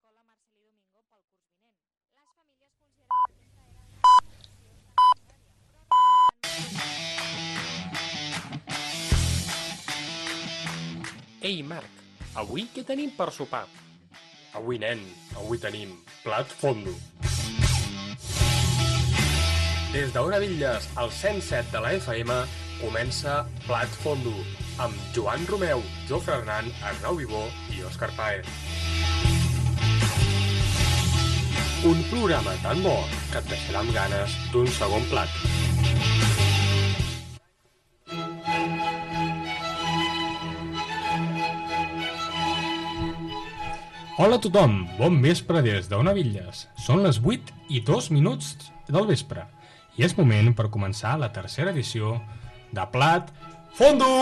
l'escola Marcelí Domingo pel curs vinent. Les famílies consideren que aquesta era Ei, Marc, avui què tenim per sopar? Avui, nen, avui tenim plat fondo. Des d'Ona Villes, al 107 de la FM, comença Plat Fondo, amb Joan Romeu, Jofre Hernán, Arnau Vivó i Òscar Paez. Un programa tan bo que et deixarà amb ganes d'un segon plat. Hola a tothom, bon vespre des d'Ona Villes. Són les 8 i 2 minuts del vespre i és moment per començar la tercera edició de Plat Fondo!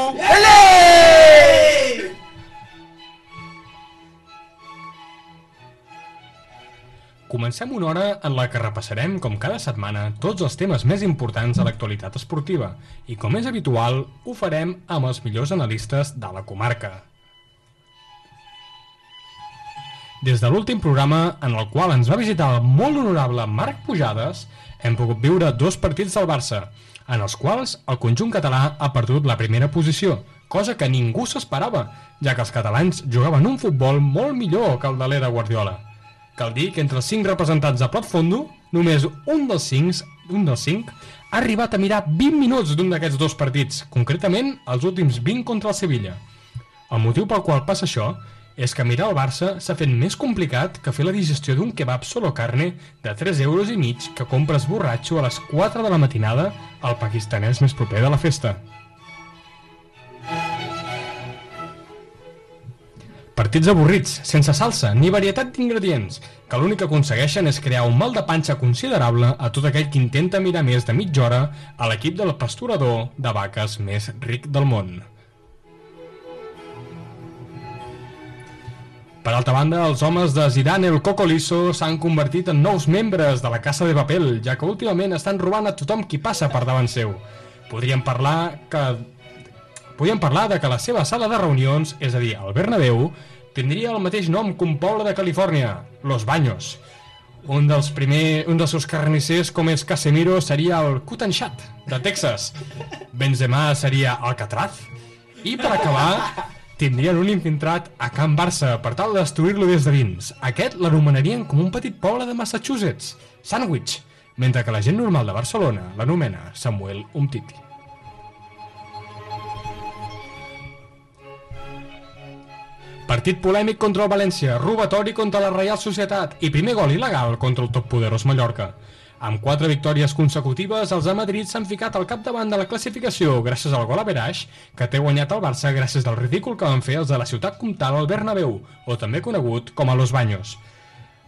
Comencem una hora en la que repassarem, com cada setmana, tots els temes més importants de l'actualitat esportiva i, com és habitual, ho farem amb els millors analistes de la comarca. Des de l'últim programa, en el qual ens va visitar el molt honorable Marc Pujades, hem pogut viure dos partits del Barça, en els quals el conjunt català ha perdut la primera posició, cosa que ningú s'esperava, ja que els catalans jugaven un futbol molt millor que el de l'era Guardiola. Cal dir que entre els cinc representants de Plat Fondo, només un dels cinc, un dels cinc ha arribat a mirar 20 minuts d'un d'aquests dos partits, concretament els últims 20 contra el Sevilla. El motiu pel qual passa això és que mirar el Barça s'ha fet més complicat que fer la digestió d'un kebab solo carne de 3 euros i mig que compres borratxo a les 4 de la matinada al pakistanès més proper de la festa. Partits avorrits, sense salsa ni varietat d'ingredients, que l'únic que aconsegueixen és crear un mal de panxa considerable a tot aquell que intenta mirar més de mitja hora a l'equip del pasturador de vaques més ric del món. Per altra banda, els homes de Zidane el Cocoliso s'han convertit en nous membres de la Casa de Papel, ja que últimament estan robant a tothom qui passa per davant seu. Podríem parlar que podríem parlar de que la seva sala de reunions, és a dir, el Bernabéu, tindria el mateix nom que un poble de Califòrnia, Los Baños. Un dels, primer, un dels seus carnissers, com és Casemiro, seria el Cutanchat, de Texas. Benzema seria Alcatraz. I per acabar, tindrien un infiltrat a Can Barça per tal de destruir-lo des de dins. Aquest l'anomenarien com un petit poble de Massachusetts, Sandwich, mentre que la gent normal de Barcelona l'anomena Samuel Umtiti. Partit polèmic contra el València, robatori contra la Reial Societat i primer gol il·legal contra el toppoderós Mallorca. Amb quatre victòries consecutives, els de Madrid s'han ficat al capdavant de la classificació gràcies al gol a Beraix, que té guanyat el Barça gràcies al ridícul que van fer els de la ciutat comtal al Bernabéu, o també conegut com a Los Baños.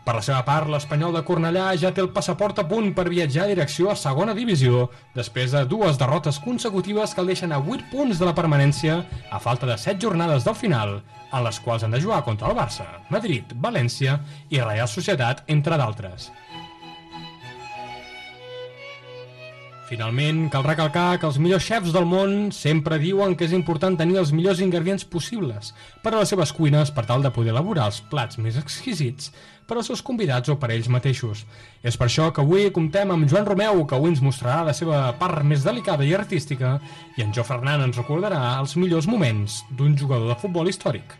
Per la seva part, l'Espanyol de Cornellà ja té el passaport a punt per viatjar a direcció a segona divisió, després de dues derrotes consecutives que el deixen a 8 punts de la permanència a falta de 7 jornades del final, en les quals han de jugar contra el Barça, Madrid, València i Real Societat, entre d'altres. Finalment, cal recalcar que els millors xefs del món sempre diuen que és important tenir els millors ingredients possibles per a les seves cuines per tal de poder elaborar els plats més exquisits per als seus convidats o per ells mateixos. És per això que avui comptem amb Joan Romeu, que avui ens mostrarà la seva part més delicada i artística, i en Jo Fernan ens recordarà els millors moments d'un jugador de futbol històric.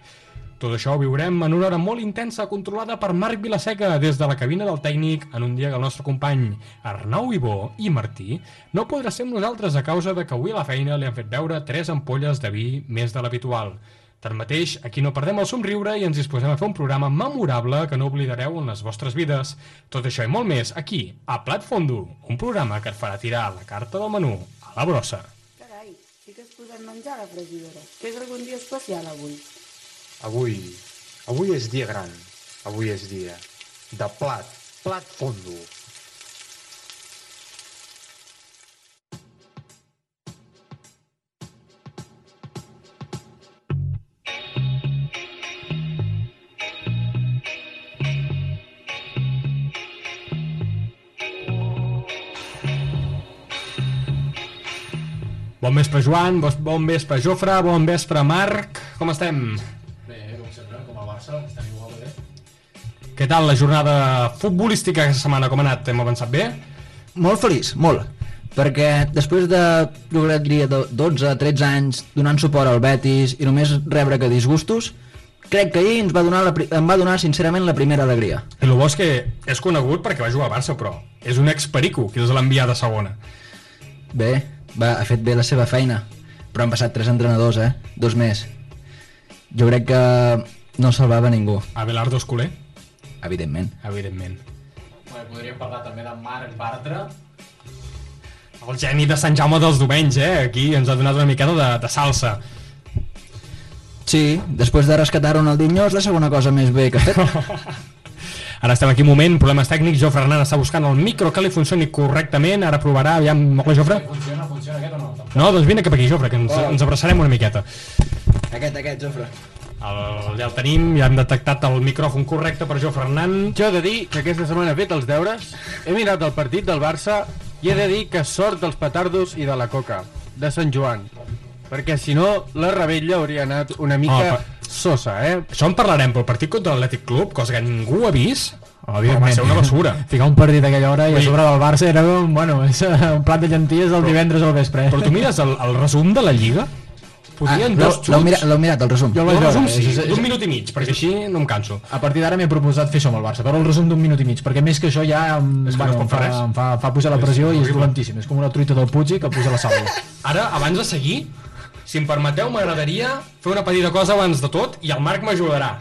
Tot això ho viurem en una hora molt intensa controlada per Marc Vilaseca des de la cabina del tècnic en un dia que el nostre company Arnau Ibó i Martí no podrà ser amb nosaltres a causa de que avui a la feina li han fet veure tres ampolles de vi més de l'habitual. Tanmateix, aquí no perdem el somriure i ens disposem a fer un programa memorable que no oblidareu en les vostres vides. Tot això i molt més aquí, a Plat Fondo, un programa que et farà tirar la carta del menú a la brossa. Carai, sí que es posem menjar a la fregidora. Que és algun dia especial avui. Avui, avui és dia gran. Avui és dia de plat, plat fondo. Bon vespre, Joan, bon- vespre, Jofre, bon vespre, Marc. Com estem? Què tal la jornada futbolística aquesta setmana? Com ha anat? Hem avançat bé? Molt feliç, molt. Perquè després de, jo crec, diria, de 12-13 anys donant suport al Betis i només rebre que disgustos, crec que ahir ens va donar la, em va donar sincerament la primera alegria. I el bo és que és conegut perquè va jugar a Barça, però és un ex-perico, que és l'enviat de segona. Bé, va, ha fet bé la seva feina, però han passat tres entrenadors, eh? Dos més. Jo crec que no salvava ningú, Abelardo Escoler, evidentment. evidentment. Bueno, podríem parlar també de Marc Bartra. El geni de Sant Jaume dels Domenys, eh? Aquí ens ha donat una miqueta de, de salsa. Sí, després de rescatar Ronaldinho és la segona cosa més bé que ha fet. Ara estem aquí un moment, problemes tècnics, Jofre Hernan està buscant el micro que li funcioni correctament, ara provarà, aviam, hola Jofre? Funciona, funciona aquest o no? No, doncs vine cap aquí Jofre, que ens, ens abraçarem una miqueta. aquest, aquest, Jofre. El, ja el tenim, ja hem detectat el micròfon correcte per Jofre Hernan. Jo he de dir que aquesta setmana he fet els deures, he mirat el partit del Barça i he de dir que sort dels petardos i de la coca, de Sant Joan. Perquè si no, la rebella hauria anat una mica Oh, sosa, eh? Això en parlarem, però el partit contra l'Atlètic Club, cosa que ningú ha vist, però va Evidentment. ser una basura. Ficar un partit a aquella hora i a sobre del Barça era un, bueno, és eh, un plat de llenties del divendres al vespre. Però tu mires el, el resum de la Lliga, podien Ah, dos l'heu- l'heu mirat, xuts, l'heu mirat, el resum? Jo el vaig resum veure, sí, és- és- d'un minut i mig, perquè així no em canso. A partir d'ara m'he proposat fer això amb el Barça, però el resum d'un minut i mig, perquè més que això ja em, És que no bueno, es em, pot fer fa, res. em, fa, fa pujar la És pressió i és dolentíssim. És com una truita del Puig que puja la sal. Ara, abans de seguir, si em permeteu, m'agradaria fer una petita cosa abans de tot i el Marc m'ajudarà.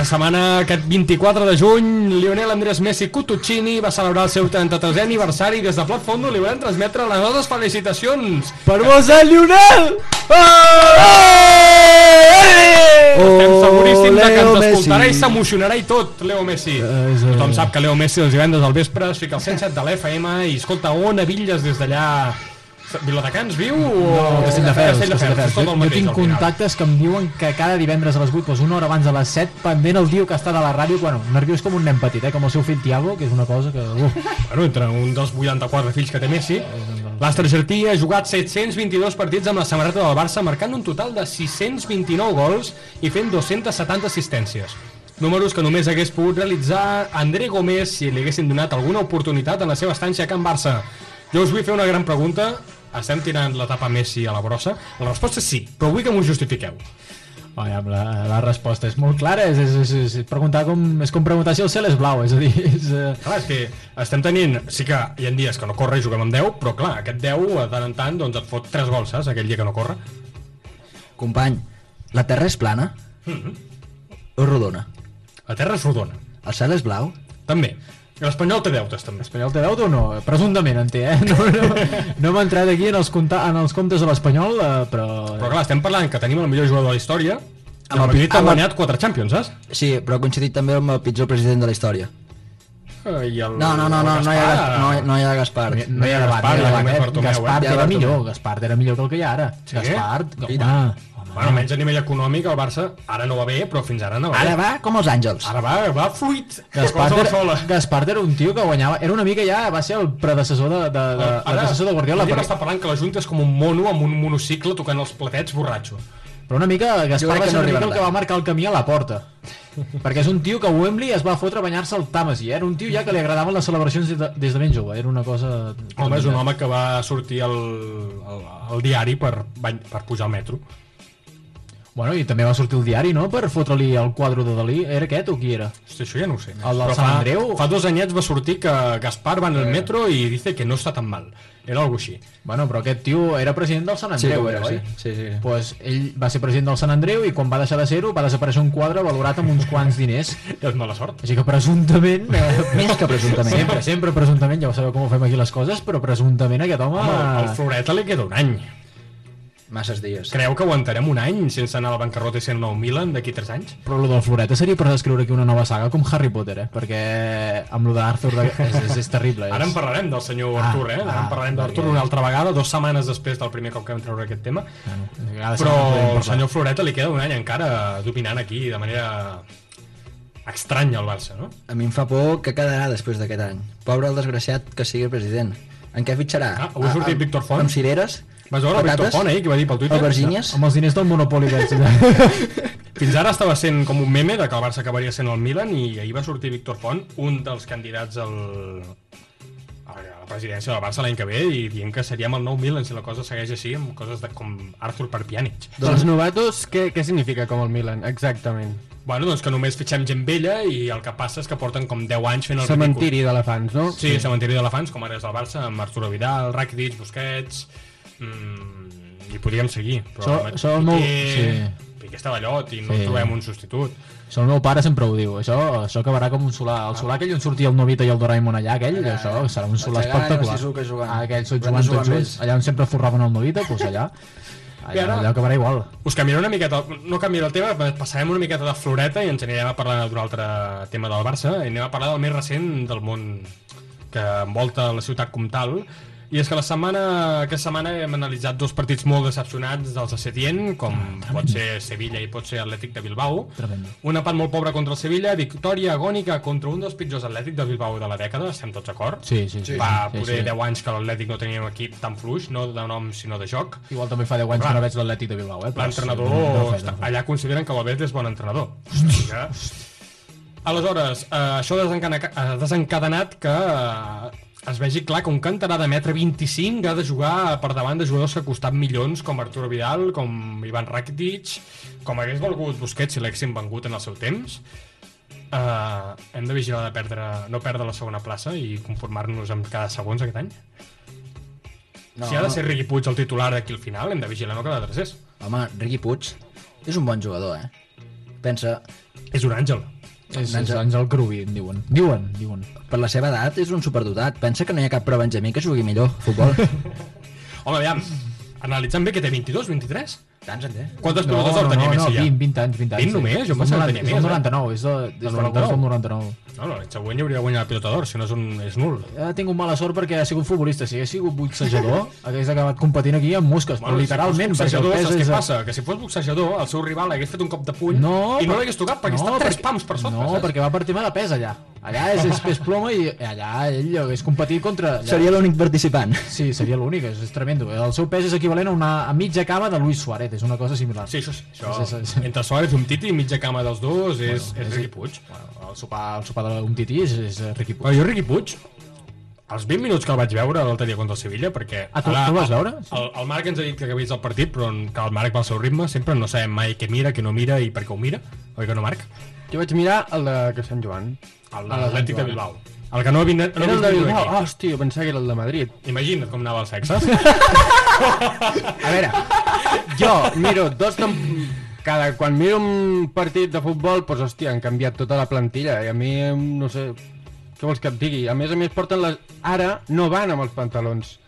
Aquesta setmana, aquest 24 de juny, Lionel Andrés Messi Cutuccini va celebrar el seu 33è aniversari i des de Plat Fondo li volem transmetre les nostres felicitacions. per vos, el Lionel! Estem seguríssim de que Leo ens escoltarà Messi. i s'emocionarà i tot, Leo Messi. Eh, és, eh, Tothom sap que Leo Messi els divendres al vespre es fica al 107 de l'FM i escolta on avilles des d'allà... Viladecans viu o... No, Castelldefels, Castelldefels. Jo, jo tinc contactes que em diuen que cada divendres a les 8, doncs una hora abans de les 7, pendent el tio que està de la ràdio, bueno, nerviós com un nen petit, eh, com el seu fill Tiago, que és una cosa que... Uh, Bueno, entre un dels 84 fills que té Messi, l'Astre Argentí ha jugat 722 partits amb la samarreta del Barça, marcant un total de 629 gols i fent 270 assistències. Números que només hagués pogut realitzar André Gómez si li haguessin donat alguna oportunitat en la seva estància a Can Barça. Jo us vull fer una gran pregunta. Estem tirant l'etapa Messi a la brossa? La resposta és sí, però vull que m'ho justifiqueu. Aviam, la, la resposta és molt clara, és, és, és, és, preguntar com, és com preguntar si el cel és blau, és a dir, és, eh, Clar, és que estem tenint... Sí que hi ha dies que no corre i juguem amb 10, però clar, aquest 10 de tant en tant doncs et fot 3 gols, saps? Aquell dia que no corre. Company, la Terra és plana? O rodona? La terra és rodona. El cel és blau? També. L'Espanyol té deutes, també. l'Espanyol té deute o no? Presumptament en té, eh? No, no, no hem entrat aquí en els, compta, en els comptes de l'Espanyol, eh, però... Però clar, estem parlant que tenim el millor jugador de la història i Amb el Madrid ha guanyat 4 Champions, saps? Sí, però ha coincidit també amb el pitjor president de la història. Eh, I el, No, no, no, no, no hi ha, Gaspar, no, hi- no hi ha Gaspar. No, hi- no hi ha debat, Gaspar, no hi ha eh? Bartomeu, Gaspar eh? Millor, Gaspar era millor que el que hi ha ara. Gaspar, I home, home. Bueno, almenys a nivell econòmic el Barça ara no va bé, però fins ara anava Ara bé. va com els àngels. Ara va, va fluid. Gaspar, era. Gaspar era un tio que guanyava, era una mica ja, va ser el predecessor de, de, de, Ara, predecessor de Guardiola, Guardiola però, està parlant que la Junta és com un mono amb un monocicle tocant els platets borratxo. però una mica Gaspar va que ser no una mica arribarà el que va marcar el camí a la porta. perquè és un tio que a Wembley es va fotre a banyar-se al Tàmesi, eh? era un tio ja que li agradaven les celebracions des de, des de ben jove, era una cosa... Home, és un home que va sortir al, al, al diari per, per pujar al metro. Bueno, i també va sortir el diari, no?, per fotre-li el quadre de Dalí. Era aquest o qui era? Hosti, això ja no ho sé. El del Però Sant fa, Andreu? Fa dos anyets va sortir que Gaspar va en el metro i dice que no està tan mal. Era algo així. Bueno, però aquest tio era president del Sant Sí, Andreu, ho era, oi? sí. Sí, sí. Pues ell va ser president del Sant Andreu i quan va deixar de ser-ho va desaparèixer un quadre valorat amb uns quants diners. És mala sort. Així que presumptament... Eh, Més que presumptament. Sempre, sempre presumptament, ja ho sabeu com ho fem aquí les coses, però presumptament aquest home... Home, al Floreta li queda un any. Masses dies. Creu que aguantarem un any sense anar a la bancarrota i ser el nou Milan d'aquí 3 anys? Però lo del Floreta seria per descriure aquí una nova saga com Harry Potter, eh? Perquè amb lo d'Arthur de... és, és, és terrible. És... Ara en parlarem del senyor Ah, Artur, eh? Ara ah, en parlarem perquè- una altra vegada, dues setmanes després del primer cop que vam treure aquest tema. Bueno, Però parlar. senyor Floreta li queda un any encara dominant aquí de manera estranya al Barça, no? A mi em fa por que quedarà després d'aquest any. Pobre el desgraciat que sigui president. En què fitxarà? Ah, avui ha sortit Víctor Font. Amb cireres? Vas veure el Víctor patates, Font ahir, que va dir pel Twitter? Albergínies? Amb els diners del Monopoli aquests. Fins ara estava sent com un meme de que el Barça acabaria sent el Milan i ahir va sortir Víctor Font, un dels candidats al, a la presidència del Barça l'any que ve i dient que seríem el nou Milan si la cosa segueix així amb coses de, com Arthur per Pjanic. Els novatos, què, què significa com el Milan? Exactament. Bueno, doncs que només fitxem gent vella i el que passa és que porten com 10 anys fent el Cementiri d'elefants, no? Sí, sí. cementiri d'elefants, com ara és el Barça, amb Arturo Vidal, Rakitic, Busquets... Mm, I podríem seguir. Però amb això el meu- Piqué, sí. Piqué està ballot i no Sí. trobem un substitut. Això el meu pare sempre ho diu. Això, això acabarà com un solar. El solar aquell on sortia el Novita i el Doraemon allà, aquell, Allà, això serà un solar espectacular. Ah, aquell Van jugant tots junts. Allà on sempre forraven el Novita, doncs allà. Allà, ara- allà acabarà igual. Us canviaré una miqueta, no canviaré el tema, passarem una miqueta de floreta i ens anirem a parlar d'un altre tema del Barça i anem a parlar del més recent del món que envolta la ciutat com tal i és que la setmana, aquesta setmana hem analitzat dos partits molt decepcionats dels de Setién, com pot ser Sevilla i pot ser Atlètic de Bilbao. Tremendo. Un empat molt pobre contra el Sevilla, victòria agònica contra un dels pitjors Atlètic de Bilbao de la dècada, estem tots d'acord? Sí, sí, sí. Fa sí, poder sí. 10 anys que l'Atlètic no tenia un equip tan fluix, no de nom sinó de joc. Igual també fa 10 anys Clar. que no veig l'Atlètic de Bilbao, eh? L'entrenador, sí, no, no, no, allà consideren que Valverde és bon entrenador. Hòstia. Aleshores, eh, això ha desencadenat que eh, es vegi clar que un cantarà de metre 25 ha de jugar per davant de jugadors que ha costat milions com Arturo Vidal, com Ivan Rakitic, com hagués valgut Busquets si l'haguessin vengut en el seu temps. Uh, hem de vigilar de perdre, no perdre la segona plaça i conformar-nos amb cada segons aquest any. No, si ha de ser Riqui Puig el titular d'aquí al final, hem de vigilar no quedar tercers. Home, Riqui Puig és un bon jugador, eh? Pensa, És un àngel. És, és Àngel Crubi, en diuen. Diuen, diuen. per la seva edat és un superdotat. Pensa que no hi ha cap prebenjamí que jugui millor a futbol. Home, aviam, analitzant bé que té 22, 23? Tants en té. Quantes No, pilotes no, d'or tenia no, no, Messi ja? 20, 20 anys, 20 anys. 20 només? Jo És pensava que tenia 90 més, És eh? del 99, és de, des Del del 99 del 99. No, no, l'any següent hauria de guanyar la pilota d'or, si no és, un, és nul. Ha tingut mala sort perquè ha sigut futbolista. Si hagués sigut boxejador, hagués acabat competint aquí amb mosques, però literalment, si fos perquè el boxejador, pes saps és... què passa? Que si fos boxejador, el seu rival hagués fet un cop de puny No, i no l'hagués tocat perquè no, està 3 perquè- pams per sota, No, saps? perquè va per tema de pes allà. Allà és, és pes ploma i allà ell hagués competit contra... Allà. Seria l'únic participant. Sí, seria l'únic, és, és tremendo. El seu pes és equivalent a una a mitja cama de Luis Suárez, és una cosa similar. Sí, això, sí, això Sí, sí, sí. entre Suárez i Umtiti, mitja cama dels dos, és, és Riqui Puig. Bueno, el sopar, el sopar d'un tití és, és Riqui Puig. Però jo Riqui Puig, els 20 minuts que el vaig veure l'altre dia contra el Sevilla, perquè... Ah, tu- tu el vas veure? Sí. El, el Marc ens ha dit que vist el partit, però que el Marc va al seu ritme, sempre no sabem mai què mira, què no mira i per què ho mira, oi que no, Marc? Jo vaig mirar el de que Sant Joan. El de l'Atlètic de Bilbao. El que no ha vist... No Era el de Bilbao. Ah, hòstia, pensava que era el de Madrid. Imagina't com anava el sexe. A veure, jo miro dos tem... cada quan miro un partit de futbol, doncs hòstia, han canviat tota la plantilla i a mi no sé què vols que et digui. A més a més porten les ara no van amb els pantalons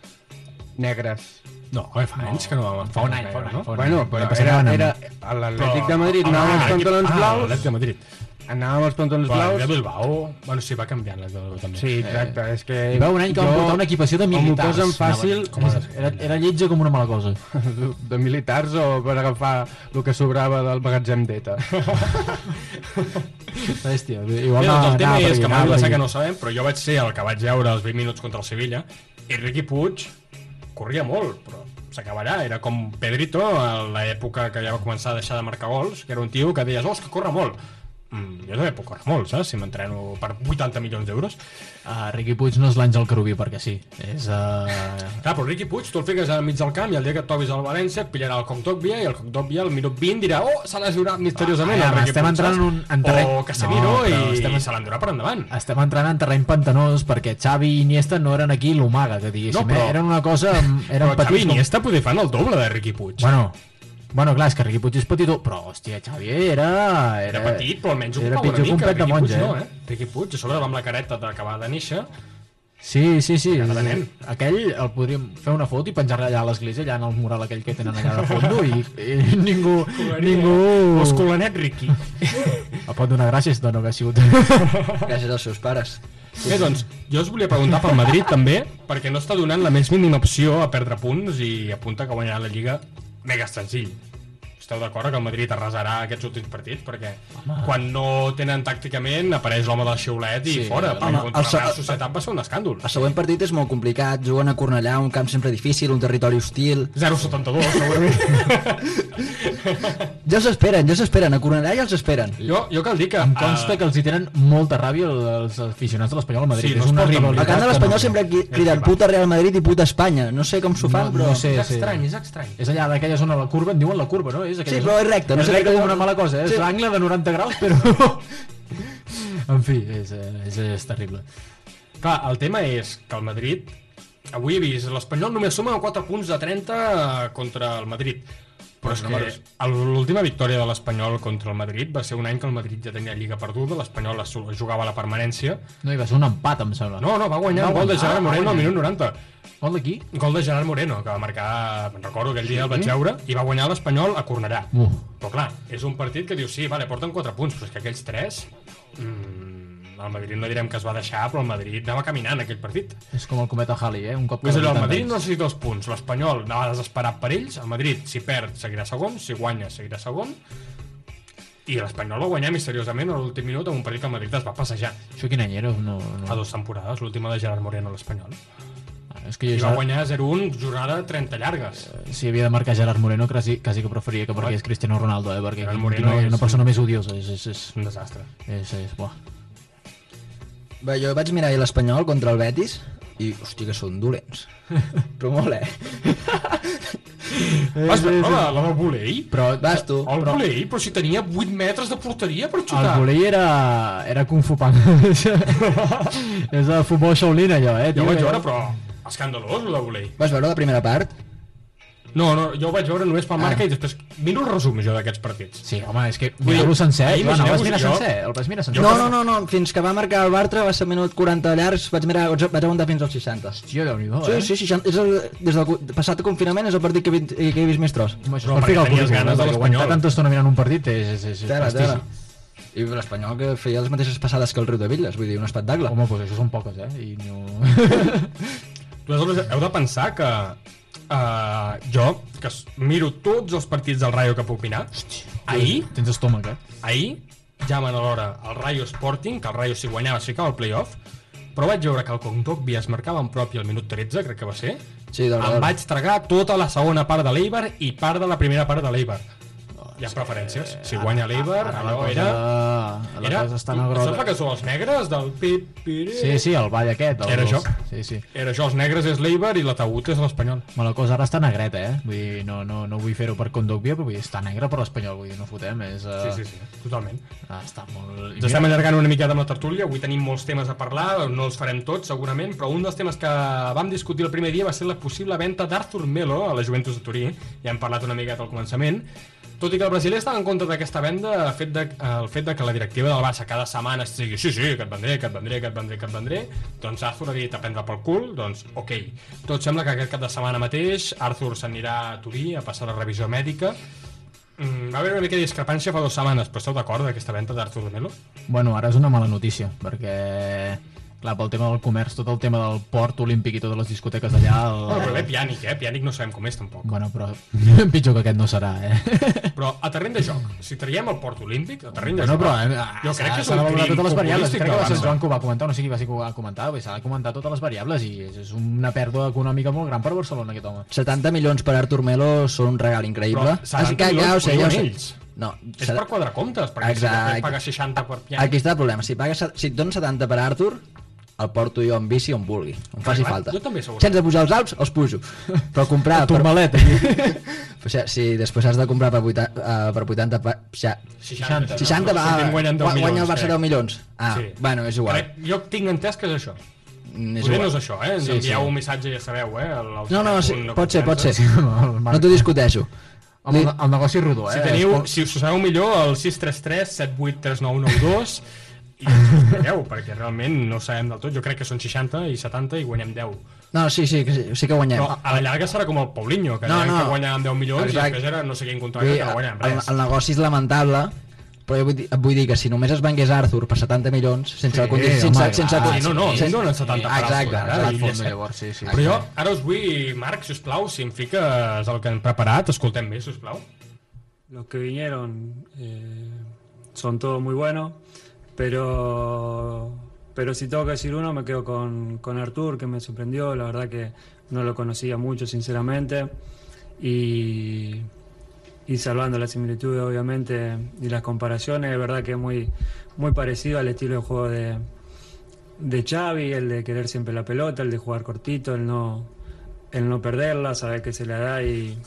negres. No, home, fa anys que no vam Fa un any, fa un any. no? fa un Bueno, any. però L'any passat era, van era l'Atlètic de Madrid anava amb els pantalons ah, blaus, l'Atlètic de Madrid. Anava amb els pantalons Però blaus. de Bilbao... Bueno, sí, va canviant l'Atlètic de Bilbao també. Sí, exacte, és que... Hi va un any que van portar una equipació de Com militars. ho posen fàcil, Com a- Era, era lletja com una mala cosa. de militars o per agafar el que sobrava del magatzem d'ETA. Hòstia, Bé, igual doncs el tema és que sé aquí. que no ho sabem, però jo vaig ser el que vaig veure els 20 minuts contra el Sevilla i Riqui Puig corria molt, però s'acabarà. Era com Pedrito a l'època que ja va començar a deixar de marcar gols, que era un tio que deies, oh, que corre molt. Mm, jo també puc córrer molt, saps? Si m'entreno per 80 milions d'euros. Uh, Riqui Puig no és l'Àngel Carubí perquè sí. És, uh... Clar, però Riqui Puig, tu el fiques al mig del camp i el dia que et trobis al València et pillarà el Comtòquia i el Comtòquia al minut 20 dirà oh, se l'ha misteriosament Ah, Riqui estem Puig, entrant en un- en terreny- O Casemiro No, i, estem- i se l'endurà per endavant. Estem entrant en terreny pantanós perquè Xavi i Iniesta no eren aquí l'Omaga, que diguéssim. No, però- Eren una cosa... Eren Però Xavi com- Iniesta poder fan el doble de Riqui Puig. Bueno, bueno, clar, és que Riqui Puig és petit, però, hòstia, Xavi era... Era petit, però almenys era ocupava una mica. Riqui Puig monja, no, eh? eh? Riqui Puig, a sobre amb la careta d'acabar de néixer. Sí, sí, sí. Era de nen. Aquell el podríem fer una foto i penjar-la allà a l'església, allà en el mural aquell que tenen allà de fondo, i, i ningú, ningú Musculanet Riqui. el pot donar gràcies, dona, que ha sigut... Gràcies als seus pares. Bé, doncs, jo us volia preguntar pel Madrid també, perquè no està donant la més mínima opció a perdre punts i apunta que guanyarà la Lliga mega senzill. Esteu d'acord que el Madrid arrasarà aquests últims partits? Perquè quan no tenen tàcticament apareix l'home del xiulet i Sí, fora. home, Perquè el contra la Real Societat va ser un escàndol. El següent partit és molt complicat, juguen a Cornellà, un camp sempre difícil, un territori hostil... 0-72, segurament. Ja els esperen, ja els esperen, a Cornellà ja els esperen. jo, jo cal dir que... Em consta eh, que els hi tenen molta ràbia els aficionats de l'Espanyol a Madrid. Sí, no és es una rivalitat. A Camp de l'Espanyol no- sempre cri- criden puta Real Madrid i puta Espanya. No sé com s'ho fan, No- però... no sé. és estrany, és estrany. És allà d'aquella zona, la curva, en diuen la curva, no? És aquella Sí, però és recte, no és sé recte com una no- mala cosa, eh? és Sí. l'angle de 90 graus, però... en fi, és, eh, és, és terrible. Clar, el tema és que el Madrid... Avui he vist, l'Espanyol només suma 4 punts de 30 contra el Madrid. Però és que el- l'última victòria de l'Espanyol contra el Madrid va ser un any que el Madrid ja tenia Lliga perduda, l'Espanyol es jugava a la permanència. No, hi va ser un empat, em sembla. No, no, va guanyar Va un gol de Gerard va Moreno al minut 90. Gol d'aquí? Gol de Gerard Moreno, que va marcar, me'n recordo aquell dia el vaig veure, i va guanyar l'Espanyol a Cornellà. Uh. Però clar, és un partit que diu, sí, vale, porten 4 punts, però és que aquells 3... Mm, el Madrid no direm que es va deixar, però el Madrid anava caminant aquell partit. És com el cometa Halley, eh? Un cop És allò, el Madrid 80 anys. necessita els punts, l'Espanyol anava desesperat per ells, el Madrid, si perd, seguirà segon, si guanya, seguirà segon, i l'Espanyol va guanyar misteriosament a l'últim minut en un partit que el Madrid es va passejar Això quin any era? No, fa no. dues temporades, l'última de Gerard Moreno a l'Espanyol. És que jo I va ja, guanyar 0-1, jornada 30 llargues. si havia de marcar Gerard Moreno, quasi, quasi que preferia que perquè és Cristiano Ronaldo, eh? Perquè Gerard Moreno és- una persona més odiosa. És, és, és, Un desastre. és, és, buah. Bé, jo vaig mirar l'Espanyol contra el Betis i, hòstia, que són dolents. Però molt, eh? Vas veure la, la del volei? Però, Vas tu. El volei, però si tenia 8 metres de porteria per el xutar. volei era, era Kung Fu Panda. és el futbol Shaolin, allò, eh? Jo tio, ho vaig eh? veure, però escandalós, el de volei. Vas veure la primera part? No, no, jo ho vaig veure només pel marca i després miro el resum jo d'aquests partits. Sí, home, és que mira-lo sencer. ahir Joan, el vas mirar jo- sencer? El vas mirar sencer? No, no, no, no, fins que va marcar el Bartra va ser minut 40 llargs, vaig mirar, vaig aguantar fins als 60. Hòstia, Déu-n'hi-do, Sí, eh? sí, 60, és el, des del passat confinament és el partit que he, vist- que he vist més tros. Home, això Però és per ficar el perquè tenies ganes de l'Espanyol. aguantar tanta estona mirant un partit és, és, és, és Tela, tela. I l'Espanyol que feia les mateixes passades que el Riu de Villes, vull dir, un espectacle. Home, doncs això són poques, eh? I no... Aleshores, heu de pensar que uh, jo, que miro tots els partits del Rayo que puc opinar, ahir, Tens estómac, eh? ahir, llamen a l'hora el Rayo Sporting, que el Rayo si guanyava es ficava al playoff, però vaig veure que el Condogbi es marcava en propi al minut 13, crec que va ser, Sí, em vaig tragar tota la segona part de l'Eibar i part de la primera part de l'Eibar. Hi ha preferències. Si guanya l'Eibar, Ara la allò era... la Era, cosa està negrota. sembla que són els negres del pip, piri... Sí, sí, el ball aquest. El, Era això. Sí, sí. Era això, els negres és l'Eibar i l'ataúd és l'Espanyol. Ma la cosa ara està negreta, eh? Vull dir, no, no, no vull fer-ho per Condogbia, però vull dir, està negra per l'Espanyol, vull dir, no fotem, és... Uh... Sí, sí, sí, totalment. Ah, està molt... Ens estem allargant una miqueta amb la tertúlia, avui tenim molts temes a parlar, no els farem tots segurament, però un dels temes que vam discutir el primer dia va ser la possible venda d'Arthur Melo a la Juventus de Turí, ja hem parlat una miqueta al començament, tot i que el brasiler estava en contra d'aquesta venda, el fet, de, el fet de que la directiva del Barça cada setmana es digui sí, sí, que et vendré, que et vendré, que et vendré, que et vendré, doncs Arthur ha dit a prendre pel cul, doncs ok. Tot sembla que aquest cap de setmana mateix Arthur s'anirà a Turí a passar la revisió mèdica, Mm, va haver una mica de discrepància fa dues setmanes, però esteu d'acord d'aquesta venda d'Arthur Melo? Bueno, ara és una mala notícia, perquè clar, pel tema del comerç, tot el tema del port olímpic i totes les discoteques d'allà... El... Bueno, però ve Pianic, eh? Pianic no sabem com és, tampoc. Bueno, però pitjor que aquest no serà, eh? Però a terreny de joc, si traiem el port olímpic, a terreny de Bueno, joc... però eh, jo crec que és un crim totes les variables. Crec que va ser. Joan que ho va comentar, no sé qui va ser que ho va comentar, s'ha de comentar totes les variables i és, és una pèrdua econòmica molt gran per Barcelona, aquest home. 70 milions per Artur Melo són un regal increïble. Però 70 Ah, que- milions ja diuen sé. ells. No, És per quadrar comptes, perquè si Exacte. després paga 60 per Pianic... Aquí està el problema. Si, pagues, si et dones 70 per Artur, el porto jo en bici on vulgui, on faci clar, falta. jo també segurament. Sense pujar els Alps, els pujo. Però comprar... El turmalet, aquí. O sigui, si després has de comprar per 80, uh, per 80 pa, ja, 60, 60 va, Sortim guanyant 10 gua- guanya el milions, Barça crec. 10 milions. Ah, Sí. bueno, és igual. Crec, jo tinc entès que és això. Mm, És Potser no és això, eh? Ens Sí, envieu sí. un missatge i ja sabeu, eh? El, el No, no, sí, pot ser, pot ser. No t'ho discuteixo. El, el negoci rodó, eh? Si teniu, si us sabeu millor, el 633 783992 i ens ho expliqueu, perquè realment no sabem del tot. Jo crec que són 60 i 70 i guanyem 10. No, sí, sí, que sí, sí que guanyem. Però a la llarga serà com el Paulinho, que, No, no, que guanya amb 10 milions Exacte. i després era no sé quin contracte Vull que no guanya amb el, res. el negoci és lamentable, però jo vull dir, vull dir que si només es vengués Arthur per 70 milions, sense Sí, el condi- sense, home, sense, ah, Sí, no, no, sense- em donen 70 per Exacte, Arthur, exacte. eh? Fons, llavors, sí, sí. Però jo ara us vull, Marc, si us plau, si em fiques el que hem preparat, escoltem bé, si us plau. Los que vinieron eh, son todos muy buenos, pero, pero si tengo que decir uno, me quedo con, con Artur, que me sorprendió. La verdad que no lo conocía mucho, sinceramente. Y, y salvando las similitudes, obviamente, y las comparaciones, es verdad que es muy, muy parecido al estilo de juego de, de Xavi, el de querer siempre la pelota, el de jugar cortito, el no, el no perderla, saber que se la da y,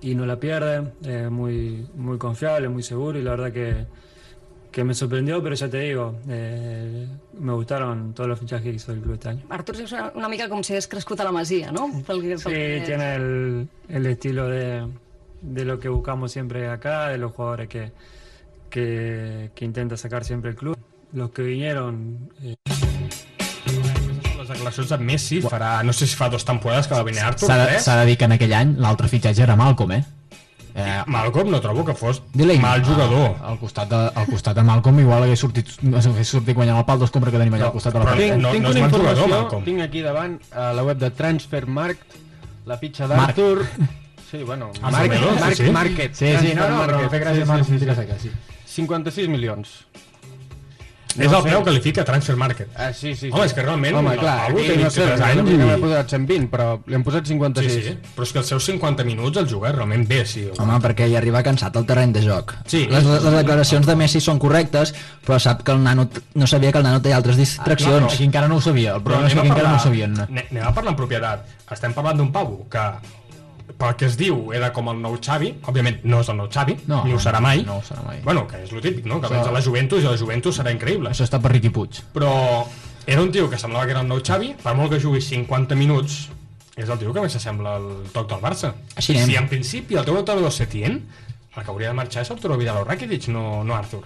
y no la pierde, muy, muy confiable, muy seguro y la verdad que, que me sorprendió, pero ya te digo, eh, me gustaron todos los fichajes que hizo el club este año. Artur és una, una mica com si hagués crescut a la Masia, no? Pel, Sí, pel que- tiene el, el estilo de, de lo que buscamos siempre acá, de los jugadores que, que, que intenta sacar siempre el club. Los que vinieron... eh, Les declaracions de Messi farà, no sé si fa dues temporades que va venir Arthur, S'ha de, de dir que en aquell any l'altre fitxatge era Malcolm, eh? Eh Malcolm no trobo que fos Delaney. mal jugador. Ah, al, costat de, al costat de Malcolm igual hagués sortit, hagués sortit guanyant el pal d'escombra que tenim allà al costat de la porta. Tinc, no- tinc no una mal jugador, informació, Malcolm. tinc aquí davant a la web de Transfermarkt, la fitxa Marc. d'Artur... Sí, bueno, Ah, Marc, sí, Marc, sí, sí. Market. Sí, sí, no, no, però Transfermarkt. fer gràcia Sí, sí, sí, sí, sí. 56 milions. És el preu que li fica Transfer Market. Ah, sí, sí, sí. Home, és que realment Home, el clar, Pablo aquí té no sé, 23 anys anys i- m'he posat 120, però li han posat Sí, 56. sí, però és que els seus 50 minuts el juga realment bé, sí. Home, perquè hi arriba cansat al terreny de joc. Sí. Les, les declaracions de Messi són correctes, però sap que el nano no sabia que el nano té altres distraccions. Aquí encara no ho sabia, el problema és que encara no ho sabien. ane- anem a parlar en propietat. Estem parlant d'un pavo que pel que es diu era com el nou Xavi, òbviament no és el nou Xavi, No, ni ho serà mai. no ho serà mai. Bueno, que és lo típic, no? Que vens a la Juventus i la Juventus serà increïble. Això està per Riqui Puig. Però era un tio que semblava que era el nou Xavi, per molt que jugui 50 minuts, és el tio que més s'assembla al toc del Barça. Així anem. Si en principi el teu entrenador és Setién, el que hauria de marxar és Arturo Vidal o Rakitic, no, no Arthur.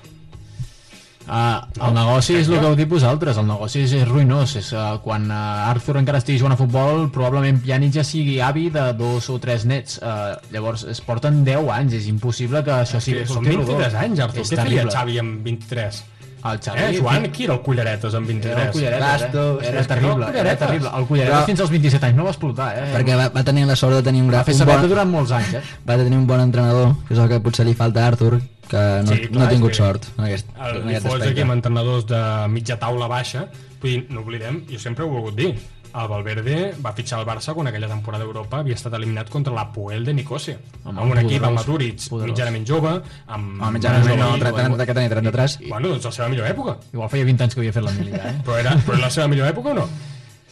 Uh, el negoci és el que heu dit vosaltres, el negoci és, és ruïnós. És, uh, quan uh, Arthur encara estigui jugant a futbol, probablement Pjanic ja sigui avi de dos o tres nets. Uh, llavors, es porten 10 anys, és impossible que això sigui... Són surti 23 rodó. anys, Arthur. És Què terrible. Xavi amb 23? El Xavi... Eh, Joan, qui era el Culleretes amb 23? Era el Culleretes, Gastos. eh? Era no, terrible, era Culleretes. terrible. El Culleretes Però- fins als 27 anys no va explotar, eh? Perquè va, va tenir la sort de tenir un, va gran, fer un sabeta bon, durant molts anys, eh? va tenir un bon entrenador, que és el que potser li falta a Arthur, que no, Sí, clar, no ha tingut sort en aquest, El, en aquest fots aquí aspecte. amb entrenadors de mitja taula baixa, vull dir, no oblidem, jo sempre ho he volgut dir, el Valverde va fitxar el Barça quan aquella temporada d'Europa havia estat eliminat contra la Puel de Nicòsia. Home, amb un equip amb Maturic poderós. mitjanament jove, amb... Home, mitjanament no, jove, 30, que tenia 33. Bueno, doncs la seva millor època. Igual feia 20 anys que havia fet la mili, ja, eh? Però era, però era la seva millor època o no?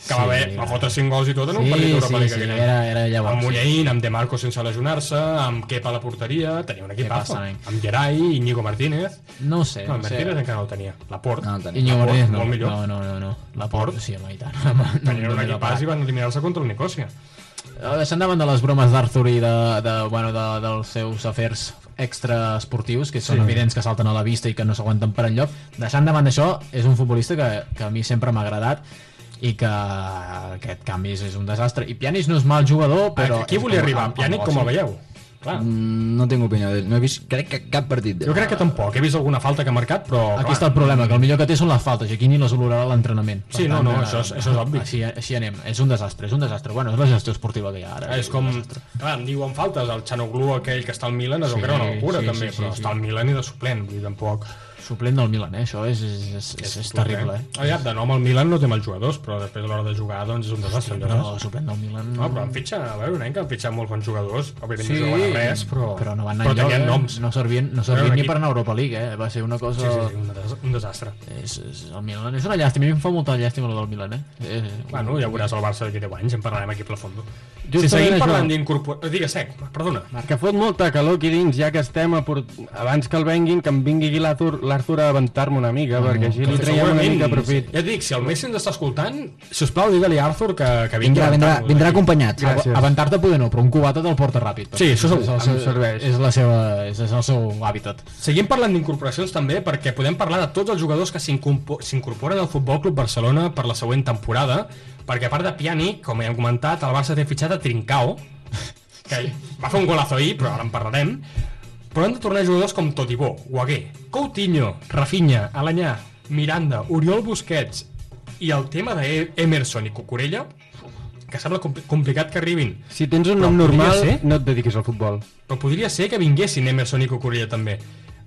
Que va, Sí, haver, va fotre 5 gols i tot en un Sí, partit d'Europa sí, League sí, aquell era, era llavors. amb sí. Munyaín, amb De Marco sense lesionar-se, amb Kepa a la porteria, tenia un equipazo. passa? Amb Gerai, Íñigo Martínez... No sé, No, no, sé. Martínez encara no el tenia. Laport. No, el tenia. Iñigo Martínez no, molt millor. no, no, no, no. La Port? Port, sí, home, i tant. No, Tenien no, un no, equipàs i van eliminar-se contra el Nicòsia. Eh, Deixant de banda les bromes d'Arthur i de, de, bueno, de, dels seus afers extraesportius, que són Sí. evidents que salten a la vista i que no s'aguanten per enlloc, deixant de banda això, és un futbolista que, que a mi sempre m'ha agradat i que aquest canvi és, és un desastre. I Pjanic no és mal jugador, però... Aquí és volia com- arribar. Pjanic, com el veieu? Clar. Mm, No tinc opinió d'ell, no he vist crec que cap partit d'ell. Jo crec que tampoc. He vist alguna falta que ha marcat, però... Aquí clar, està el problema, que el millor que té són les faltes i aquí ni les olorarà l'entrenament. Sí, no, tant, no, eh, això és- això és obvi. Així, així anem, és un desastre, és un desastre. Bueno, és la gestió esportiva que hi ha ara. És com... Clar, em diuen faltes. El Xanoglu, aquell que està al Milan, veu Sí, que era una locura, sí, també, sí, però sí, està sí. al Milan i de suplent, vull dir, tampoc... Suplent del Milan, eh? Això és, és, és, és, és terrible, eh? Aviam, de nom el Milan no té mals jugadors, però després a l'hora de jugar, doncs és un desastre. No? però suplent del Milan... No, però han fitxat, a veure, nen, que han fitxat molts bons jugadors. Òbviament Sí, no juguen a res, però... però no van anar però enlloc, eh? noms. No servien, no servien ni equip- per anar a Europa League, eh? Va ser una cosa... Sí, sí, sí, un, des un desastre. És, és, el Milan és una llàstima, a mi em fa molta llàstima el del Milan, eh? eh Bueno, ja veuràs el Barça d'aquí 10 anys, en parlarem aquí a fondo. Justament si seguim parlant d'incorporar... Digues, sec, perdona. Que fot molta calor aquí dins, ja que estem a port... abans que el venguin, que em vingui aquí l'Arthur l'Arthur a aventar-me una mica, perquè així li traiem una mica profit. Ja et dic, si el Messi ens està escoltant, si us plau, digue-li a Arthur que, que vingui Vindrà, a vindrà, vindrà aquí. acompanyat. Gràcies. Aventar-te poder no, però un cubata te'l porta ràpid. Sí, això segur. És el serveix. És, la seva, és, és el seu hàbitat. Seguim parlant d'incorporacions també perquè podem parlar de tots els jugadors que s'incorporen al Futbol Club Barcelona per la següent temporada perquè a part de Pjanic, com ja hem comentat, el Barça té fitxat a Trincao que va fer un golazo ahir, però ara en parlarem però han de tornar jugadors com Totibó, Guaguer, Coutinho, Rafinha, Alanyà, Miranda, Oriol Busquets i el tema d'Emerson i Cucurella que sembla compli- complicat que arribin. Si tens un nom normal, ser. no et dediquis al futbol. Però podria ser que vinguessin Emerson i Cucurella també.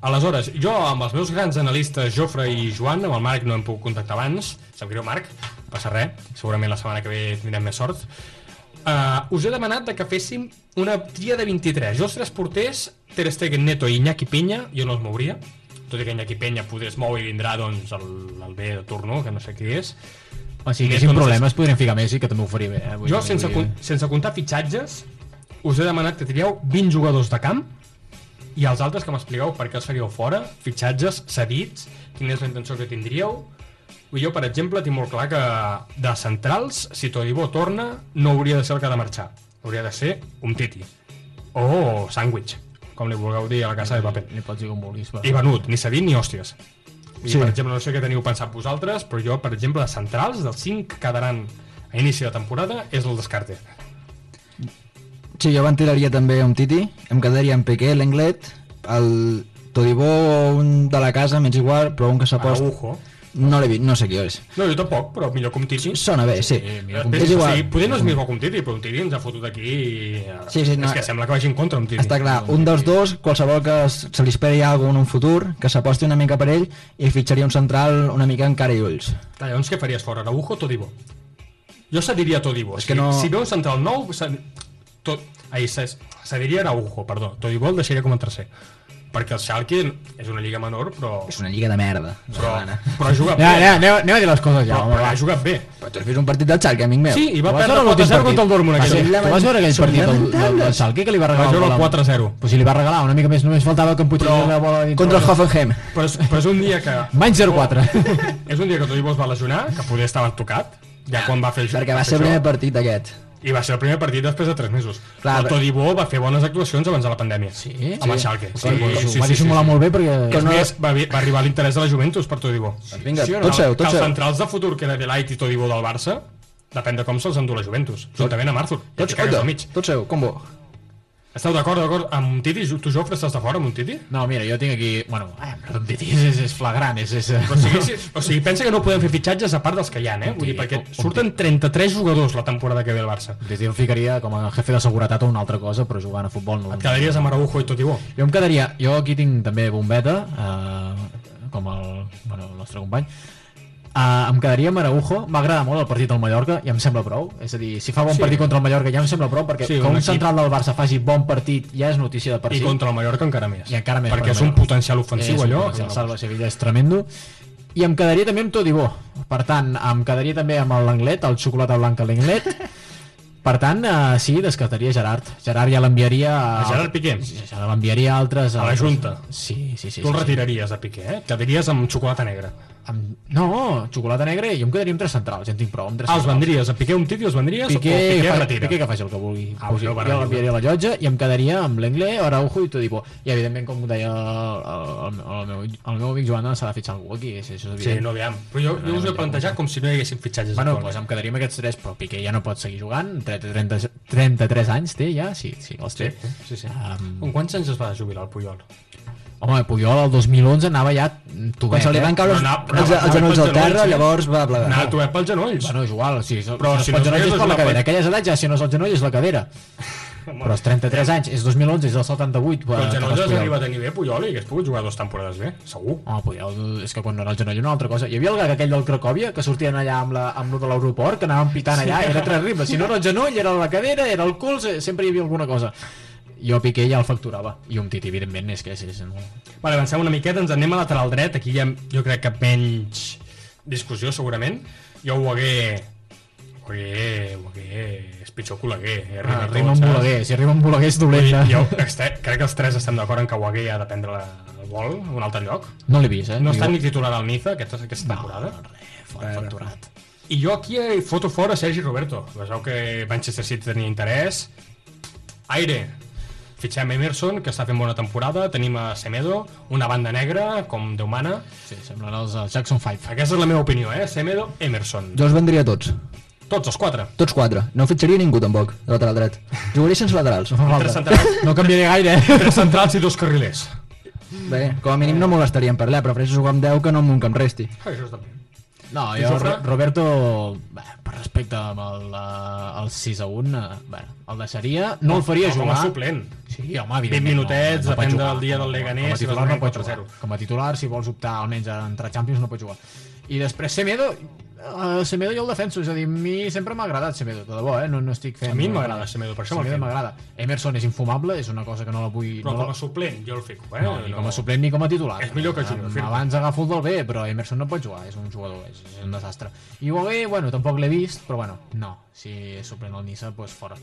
Aleshores, jo amb els meus grans analistes Jofre i Joan, amb el Marc no hem pogut contactar abans, sap greu Marc, passa res, segurament la setmana que ve tindrem més sort. Uh, us he demanat de que féssim una tria de 23. Jo els tres porters, Ter Stegen, Neto i Iñaki Peña, jo no els mouria, tot i que Iñaki Peña poder es mou i vindrà doncs, el, el B de turno, que no sé qui és. O sigui, Neto sin no sé problemes podríem ficar Messi, que també ho faria bé. Eh? Vull Jo, sense, con- sense comptar fitxatges, us he demanat que trieu 20 jugadors de camp i els altres que m'expliqueu per què els faríeu fora, fitxatges, cedits, quina és la intenció que tindríeu. Jo, per exemple, tinc molt clar que de centrals, si Todibo torna, no hauria de ser el que ha de marxar. Hauria de ser un Titi. O sàndwich, com li vulgueu dir a la casa de paper. Li pots dir com vulguis. però- I venut, ni cedit ni hòsties. I, Sí. per exemple, no sé què teniu pensat vosaltres, però jo, per exemple, de centrals, dels 5 que quedaran a inici de temporada, és el descarte. Sí, jo ventilaria també un Titi, em quedaria amb Piqué, l'Englet, el Todibó un de la casa, m'és igual, però un que s'aposta... Araujo. No l'he vist, no sé qui és. No, jo tampoc, però millor un Titi. Sona bé, sí. mira com És és igual. Sigui, poder no és millor un Titi, però un Titi ens ha fotut aquí i... Sí, sí, no. És que sembla que vagi en contra un Titi. Està clar, un dels dos, qualsevol que es- se li esperi alguna en un futur, que s'aposti una mica per ell i fitxaria un central una mica en cara i ulls. Clar, llavors què faries fora, Araujo o Todibo? Jo cediria Todibo. És que no- Si ve un central nou, se... tot... Se... cediria Araujo, perdó. Todibo el deixaria com a tercer. Perquè el Schalke és una lliga menor, però... És una lliga de merda. Però, però ha jugat Ja, bé. anem, anem, anem a dir les coses ja, Però, home, però va. ha jugat bé. Però tu has vist un partit del Xalque, amic meu? Sí, i va perdre veure l'últim 4-0 contra el Dortmund Va aquell. Tu vas veure aquell partit del, del, del Schalke que li va regalar Va jugar el el gol 4-0. Pues si li va regalar una mica més, només faltava que em putxés Però- la bola dintre. Contra el Hoffenheim. Però és, però és un dia que... Menys 0-4. És un dia que Todibo es va lesionar, que poder estava tocat, ja quan va fer Perquè va ser el primer partit aquest. I va ser el primer partit després de 3 mesos. Clar, el Todibo va fer bones actuacions abans de la pandèmia. Sí? Amb el Schalke. Sí, sí, va dissimular molt bé perquè... Que no- més, va, va arribar l'interès de la Juventus per Todibo. Doncs vinga, Sí no? tot seu, Que tot els seu. centrals de futur, que era Delight i Todibo del Barça, depèn de com se'ls endú la Juventus, juntament amb Arthur. Tots, que mig. tot seu, combo. Esteu d'acord, d'acord? Amb un Titi? Tu, Jofre, estàs d'acord amb un Titi? No, mira, jo tinc aquí... Bueno, eh, un titi és, és, flagrant, és... és... O sigui, sí, o sigui, pensa que no podem fer fitxatges a part dels que hi ha, eh? Vull dir, perquè surten 33 jugadors la temporada que ve al Barça. Un titi el ficaria com a jefe de seguretat o una altra cosa, però jugant a futbol no... Et quedaries amb Araujo i Todibo. Jo em quedaria... Jo aquí tinc també Bombeta, eh, com el, bueno, el nostre company. Uh, em quedaria amb Araujo, m'agrada molt el partit del Mallorca i em sembla prou, és a dir, si fa bon Sí. partit contra el Mallorca ja em sembla prou perquè Sí, sí, que un un equip- central del Barça faci bon partit ja és notícia de per I si contra el Mallorca encara més. I encara més Perquè per és un potencial ofensiu, és un allò. potencial, el Salva Sevilla és tremendo i em quedaria també amb Todibó per tant, em quedaria també amb l'Anglet el xocolata blanca a l'Anglet per tant, uh, sí, descartaria Gerard Gerard ja l'enviaria A Gerard Piqué? ja l'enviaria a altres A la Junta? sí, sí, sí, Tu el sí, sí. retiraries de Piqué, eh? Quedaries amb xocolata negra. Amb... no, xocolata negra i jo em quedaria amb tres centrals, ja en tinc prou amb tres Ah, els centrals. vendries? A Piqué un Titi els vendries? Piqué, o Piqué fa, retira? Piqué que faci el que vulgui Ah, Pues no, jo jo l'enviaria a la llotja i em quedaria amb l'Engle, Araujo i Todibo i evidentment com deia el, el, el, meu, el meu amic Joan s'ha de fitxar algú aquí això és Sí, no, aviam. Però jo, jo us he plantejat com si no hi haguessin fitxatges Bueno, doncs em quedaria amb aquests tres, però Piqué ja no pot seguir jugant, 30, 30, 33 anys té ja, sí, sí, els té. Sí, sí. Um, Amb quants anys es va jubilar el Puyol? Home, Puyol el 2011 anava ja Quan tubet, se li van eh? caure els, No, no, els, anava- els genolls al anava terra, pels llavors va Anava plegar. a tovet pels genolls. Bueno, és igual, sigui, Però si si no no es és per la cadera. Aquelles edats ja, si no és el genoll, és la cadera. Però els 33 anys, és 2011, és del 78. Però els eh, genolls Carles els Puyol. arriba a tenir bé Puyol i hagués pogut jugar dues temporades bé, segur. Home, Puyol, és que quan no era el genoll una altra cosa. Hi havia el gag aquell del Cracòvia, que sortien allà amb, la, amb lo de l'aeroport, que anaven pitant allà, era terrible. Si no era el genoll, era la cadera, era el cul, se- sempre hi havia alguna cosa. Jo Piqué ja el facturava. I un Titi, evidentment, és que és, és, no... Vale, avancem una miqueta, ens anem a lateral dret, aquí ja jo crec que menys discussió segurament. Jo ho hagué... Ho hagué... Ho hagué... És pitjor que hagué. eh, Ah, rima amb saps? Bolaguer, si arriba amb Bolaguer és dolent. Eh? Jo este, crec que els tres estem d'acord en que Wagué ha de prendre la, el vol a un altre lloc. No l'he vist, eh? No està ni titular al Niza aquesta, aquesta temporada. Fort facturat. I jo aquí foto fora Sergi Roberto. Vegeu que Manchester City tenia interès. Aire. Fitxem Emerson, que està fent bona temporada. Tenim a Semedo, una banda negra, com Déu mana. Sí, semblen els Jackson 5. Aquesta és la meva opinió, eh? Semedo, Emerson. Jo els vendria tots. Tots els quatre. Tots quatre. No fitxaria ningú tampoc, de lateral dret. Jugaria sense laterals. No fa Tres centrals, No canviaré gaire, eh? tres centrals i dos carrilers. Bé, com a mínim no molestaria en parlar, prefereixo jugar amb 10 que no amb un que em resti. Ah, Això està bé. No, jo? Ro- Roberto, bé, per respecte amb el, uh, el 6 a 1, eh, bueno, el deixaria, no el faria No, com jugar. a suplent. Sí, home, 20 evidentment. minutets, no, no depèn jugar. del dia del Leganés, Com a titular no pot jugar. 4-0. Com a titular, si vols optar almenys a entrar a Champions, no pot jugar. I després Semedo, uh, Semedo jo el defenso, és a dir, a mi sempre m'ha agradat Semedo, de debo, eh? no, no estic fent... A mi m'agrada Semedo, per això Semedo m'agrada. Emerson és infumable, és una cosa que no la vull... Però no com a suplent jo el fico, eh? No, ni com a suplent ni com a titular. És millor que Junior Firpo. Abans agafo el del B, però Emerson no pot jugar, és un jugador, és, és un desastre. I Bogué, bueno, tampoc l'he vist, però bueno, no, si és suplent al Nissa, doncs fora.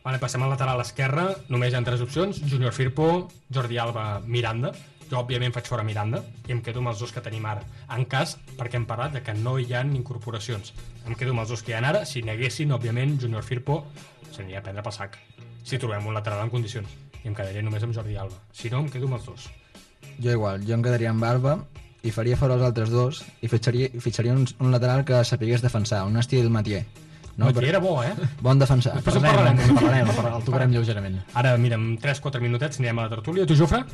Vale, passem al lateral esquerre, només hi ha tres opcions, Junior Firpo, Jordi Alba, Miranda. Jo, òbviament, faig fora Miranda i em quedo amb els dos que tenim ara. En cas, perquè hem parlat de que no hi ha incorporacions. Em quedo amb els dos que hi ha ara. Si n'haguessin, òbviament, Junior Firpo s'aniria a prendre pel sac. Si trobem un lateral en condicions. I em quedaria només amb Jordi Alba. Si no, em quedo amb els dos. Jo igual, jo em quedaria amb Alba i faria fora els altres dos i fitxaria, fitxaria un, un lateral que sapigués defensar, un estil Matier. No, Matier era bo, eh? Bon defensar. Després parlarem. Parlarem, en parlarem, el tocarem lleugerament. Ara, mira, en 3-4 minutets anirem a la tertúlia. Tu, Jofre?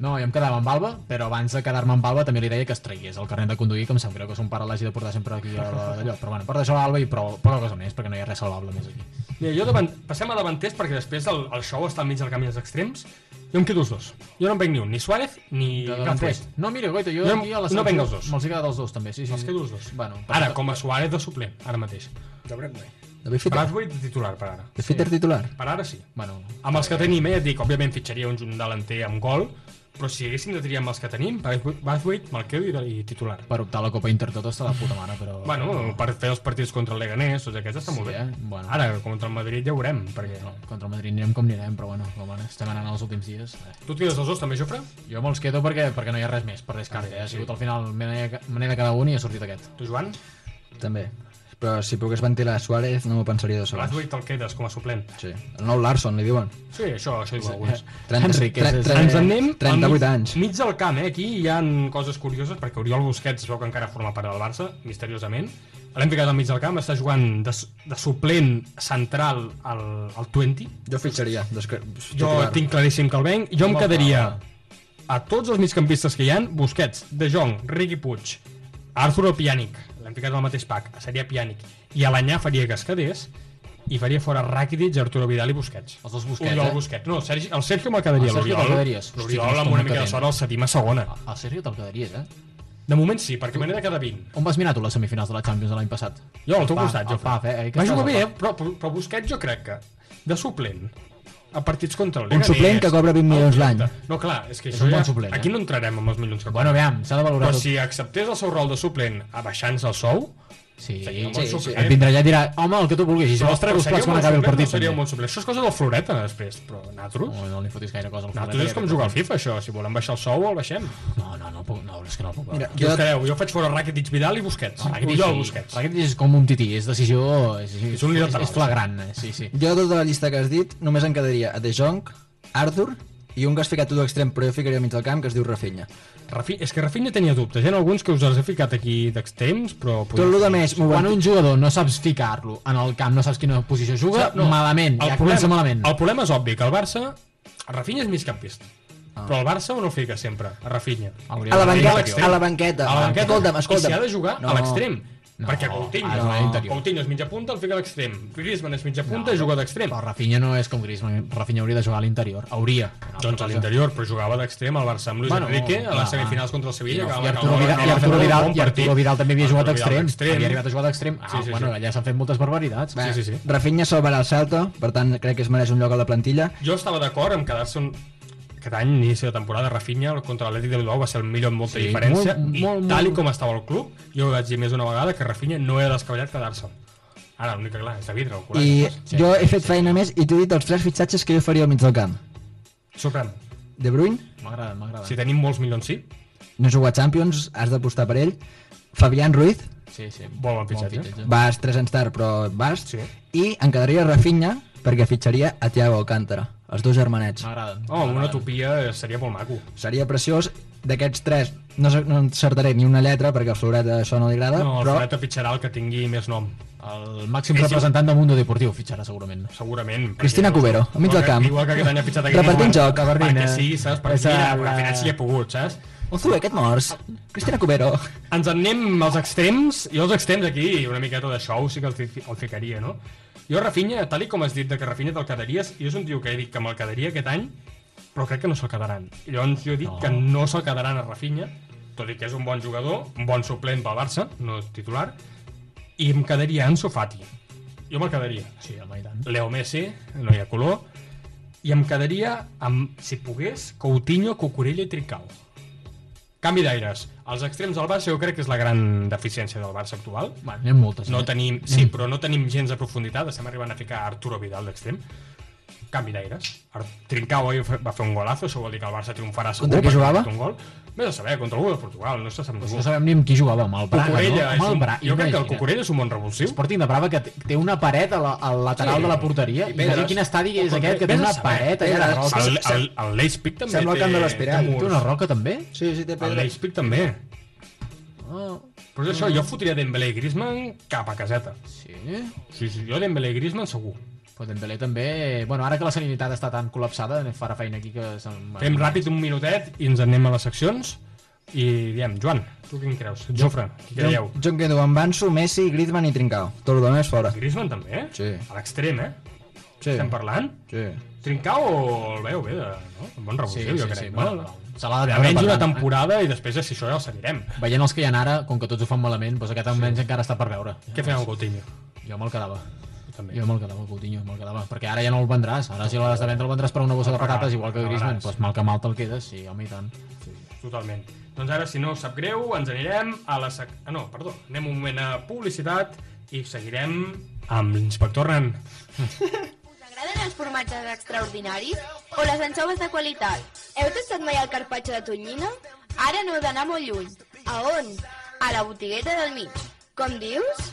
No, jo em quedava amb Alba, però abans de quedar-me amb Alba també li deia que es tragués el carnet de conduir, que em sap greu que son pare l'hagi de portar sempre aquí a allò. Però bueno, per deixar l'Alba i prou, prou cosa més, perquè no hi ha res salvable més aquí. Mira, jo davant... passem a davanters perquè després el, el show està al mig del camí dels extrems. Jo em quedo els dos. Jo no en venc ni un, ni Suárez ni De davanters. No, mira, goita, jo, Jo aquí a la no venc els dos. Me'ls he quedat els dos, també, sí, sí. Me'ls sí. quedo els dos. Bueno, Ara, com a Suárez de suplent, ara mateix. David Fitter, Brathwaite de titular per ara. de Fitter titular. Per ara sí. Bueno, Amb els que tenim, eh, et dic, òbviament fitxaria un, un delanter amb gol, però si haguéssim de triar amb els que tenim, Brathwaite me'l quedo i, i titular. per optar a la Copa Inter tot està de puta mare, però... Bueno, per fer els partits contra el Leganés, tots aquests està molt Sí, bé. eh? Bueno. Ara, contra el Madrid ja ho veurem, perquè... No, contra el Madrid anirem com anirem, però bueno, com ara estem anant els últims dies... Eh. Tu et quedes els dos també, Jofre? Jo me'ls quedo perquè, perquè no hi ha res més per descarte, eh? ha sigut al final n'he de cada un i ha sortit aquest. Tu, Joan? També. Però si pogués ventilar Suárez no m'ho pensaria dos segons. Brathwaite te'l quedes com a suplent. Sí. El nou Larson, li diuen. Sí, això, això diuen alguns. 30, Enric, és- és- Ens en anem 38 al mig, anys. mig del camp, eh? Aquí hi ha coses curioses, perquè Oriol Busquets veu que encara forma part del Barça, misteriosament. L'hem ficat al mig del camp, està jugant de, de suplent central al, al 20. Jo fitxaria. Descre... Jo tinc claríssim que el venc. Jo em quedaria a tots els migcampistes que hi han, Busquets, De Jong, Riqui Puig, Arthur o L'hem ficat al mateix pack, seria Pjanic, i a l'anyà faria que es quedés, i faria fora Rakitic, Arturo Vidal i Busquets. Els dos Busquets, Oriol eh? Busquets. No, el Sergi, el Sergio me'l quedaria. El Sergio te'l quedaries. L'Oriol amb una mica de sort el cedim a segona. Al Sergio te'l quedaries, eh? De moment sí, perquè me n'he de quedar 20. On vas mirar tu les semifinals de la Champions de l'any passat? Jo, al teu costat, jo. Paf, eh? Va jugar bé, eh? però, però Busquets jo crec que de suplent a partits contra el Un Leganés... suplent que cobra 20 milions l'any. No, clar, és que És això un ja... bon suplent, eh? Aquí no entrarem amb els milions que Bueno, aviam, s'ha de valorar Però tot. si acceptés el seu rol de suplent abaixant-se el sou, Sí, seria un sí, sí. suplent. Et vindrà allà i dirà, home, el que tu vulguis, i si vols trec però plats quan acabi el partit. no seria bon suplent. Això és cosa del Floreta, després, però nosaltres... No, no li fotis gaire cosa al Nosaltres Floreta, és com jugar al FIFA, això. Si volem baixar el sou, el baixem. No, no, no, puc, no, és que no puc. Mira, us quedeu? Jo faig fora Rakitic, Vidal i Busquets. Rakitic, sí. Busquets. Rakitic és com un tití, és decisió... És, És un líder és, és flagrant, eh? sí, sí. Jo de tota la llista que has dit només em quedaria a De Jong, Arthur i un que has ficat tu d'extrem però jo ficaria mig del camp que es diu Rafinha. Rafi... És que Rafinha tenia dubtes. Hi ha alguns que us els he ficat aquí d'extrems, però... Tot el de més Quan un jugador no saps ficar-lo en el camp, no saps quina posició juga, No, malament, ja comença malament. El problema és obvi, que el Barça... El Rafinha és migcampista. Ah. Però el Barça on el fica sempre? A Rafinha. A la, banqueta, a la banqueta. A la banqueta. Escolta'm, I escolta'm. si ha de jugar No. a l'extrem. No, perquè Coutinho, l'interior. Coutinho és mitja punta, el fica a l'extrem. Griezmann és mitja punta i juga d'extrem. Però Rafinha no és com Griezmann, Rafinha hauria de jugar a l'interior. Hauria. Altra Doncs a l'interior, però jugava d'extrem al Barça amb Luis Bueno, Enrique a les semifinals contra el Sevilla. I, Arturo Vidal, i Arturo Vidal, bon i Arturo. Vidal també havia jugat d'extrem. Havia arribat a jugar d'extrem. Ah, Sí, sí, bueno, sí. allà s'han fet moltes barbaritats. Sí, sí, sí. Rafinha salvarà el Celta, per tant crec que es mereix un lloc a la plantilla. Jo estava d'acord en quedar-se un... Aquest any, inici de temporada, Rafinha contra l'Atlètic de Bilbao va ser el millor amb molta Sí, diferència molt, i molt, tal i molt. com estava el club, jo vaig dir més d'una vegada que Rafinha no era descabellat quedar-se. Ara, l'únic que clar, és de vidre, el. I Sí. jo he fet feina més i t'he dit els tres fitxatges que jo faria al mig del camp. Sorprèn. De Bruyne, M'agrada, m'agrada. Si tenim molts milions, sí. no ha jugat Champions, has d'apostar per ell. Fabián Ruiz, Sí, sí. Molt bon fitxatge. vas 3 anys tard però vas. Sí. I em quedaria Rafinha perquè fitxaria a Thiago Alcántara, els dos germanets. M'agrada. Oh, una utopia eh, seria molt maco. Seria preciós d'aquests tres no, no encertaré ni una lletra perquè al Floret això no li agrada, No, el però Floret fitxarà el que tingui més nom. El màxim És representant del Mundo Deportiu fitxarà segurament. Segurament. Cristina Cubero, al mig del camp. Igual que aquest any ha fitxat aquest Repartint joc, perquè Gabardina. sí, saps? Perquè Esa, mira, la- al final sí he pogut, saps? Ozue, aquest morts. Cristina Cubero. Ens en anem als extrems, i els extrems aquí, una miqueta de show, sí que el, fi- el ficaria, no? Jo, Rafinha, tal i com has dit de que Rafinha te'l quedaries, jo és un tio que he dit que me'l quedaria aquest any, però crec que no se'l quedaran. Llavors jo he dit No. que no se'l quedaran a Rafinha, tot i que és un bon jugador, un bon suplent pel Barça, no és titular, i em quedaria Ansu Fati. Jo me'l quedaria. Sí, home, i tant. Leo Messi, no hi ha color, i em quedaria amb, si pogués, Coutinho, Cucurella i Trincao. Canvi d'aires. Els extrems del Barça jo crec que és la gran deficiència del Barça actual. Bueno, n'hi ha moltes. No eh? tenim, sí, però no tenim gens de profunditat. Estem arribant a ficar Arturo Vidal d'extrem. Canvi d'aires. Ar- Trincao ahir va fer un golazo, això vol dir que el Barça triomfarà segur. Contra qui jugava? Un gol. Vés a saber, contra algú de Portugal, no se sap ningú. No sabem ni amb qui jugava, amb el Braga, Cucurella, no? Amb el un, Braga. jo crec que el. Cucurella és un bon revulsiu. Sporting de Brava que té- una paret a la, al lateral Sí. de la porteria i Vés quin estadi és aquest que té una paret allà de roca El, el, el Leipzig també Sembla el té, camp de l'Espiral. té té murs. una roca també? Sí, sí, té El pedra. Leipzig també. Oh, Però és això, jo fotria Dembélé i Griezmann cap a caseta. sí Sí, sí, jo Dembélé i Griezmann segur. Però Dembélé també bueno, ara que la sanitat està tan col·lapsada farà feina aquí que Fem ràpid un minutet i ens en anem a les seccions. I diem, Joan, tu quin creus? Jofre, Jo, creieu? jo em quedo amb Ansu, Messi, Griezmann i Trincao. Tot el demés fora. Griezmann també? Sí. A l'extrem, eh? Sí. Estem parlant? Sí. Trincao el veu bé, de, no? Un bon sí, revulsiu, sí, jo sí, crec. bueno, no? no, se l'ha de veure Almenys una parlant. temporada i després, si això ja el seguirem. veient els que hi ha ara, com que tots ho fan malament doncs aquest almenys encara està per veure Què fem amb Coutinho? jo me'l quedava També. jo me'l quedava, Coutinho, me'l quedava perquè ara ja no el vendràs, ara si l'has de vendre el vendràs per una bossa de patates, igual que Griezmann doncs mal que mal te'l quedes, sí, home i tant Totalment. Doncs ara, si no us sap greu, ens anirem a la... Sec... Ah, no, perdó. Anem un moment a publicitat i seguirem amb l'inspector Ran. Us agraden els formatges extraordinaris o les anxoves de qualitat? Heu tastat mai el carpaccio de tonyina? Ara no heu d'anar molt lluny. A on? A la botigueta del mig. Com dius?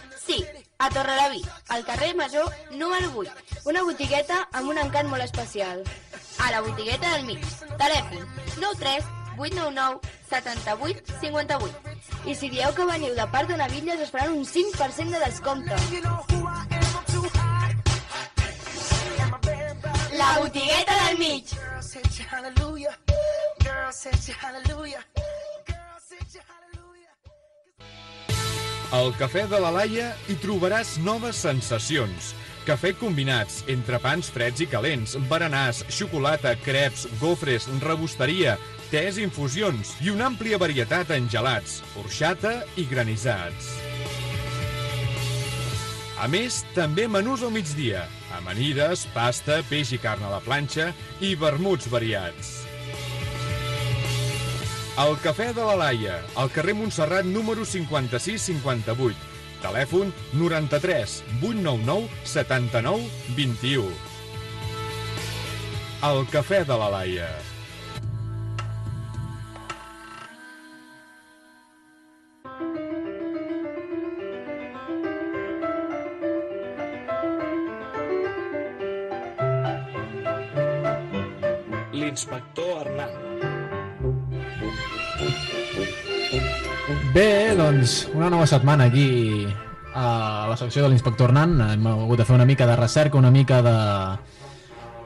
A Torrelavit, al carrer Major número 8. Una botigueta amb un encant molt especial. A la botigueta del mig. Telèfon 93 899 78 58. I si dieu que veniu de part de Navilles us faran un 5% de descompte. La botigueta del mig. Al Cafè de la Laia hi trobaràs noves sensacions. Cafè combinats, entrepans freds i calents, berenars, xocolata, creps, gofres, rebosteria, tés infusions i una àmplia varietat en gelats, orxata i granissats. A més, també menús al migdia, amanides, pasta, peix i carn a la planxa i vermuts variats. El Cafè de la Laia, al carrer Montserrat número 5658. Telèfon 93 899 79 21. El Cafè de la Laia. L'inspector Arnal. Bé, doncs, una nova setmana aquí a la secció de l'inspector Nan. Hem hagut de fer una mica de recerca, una mica de...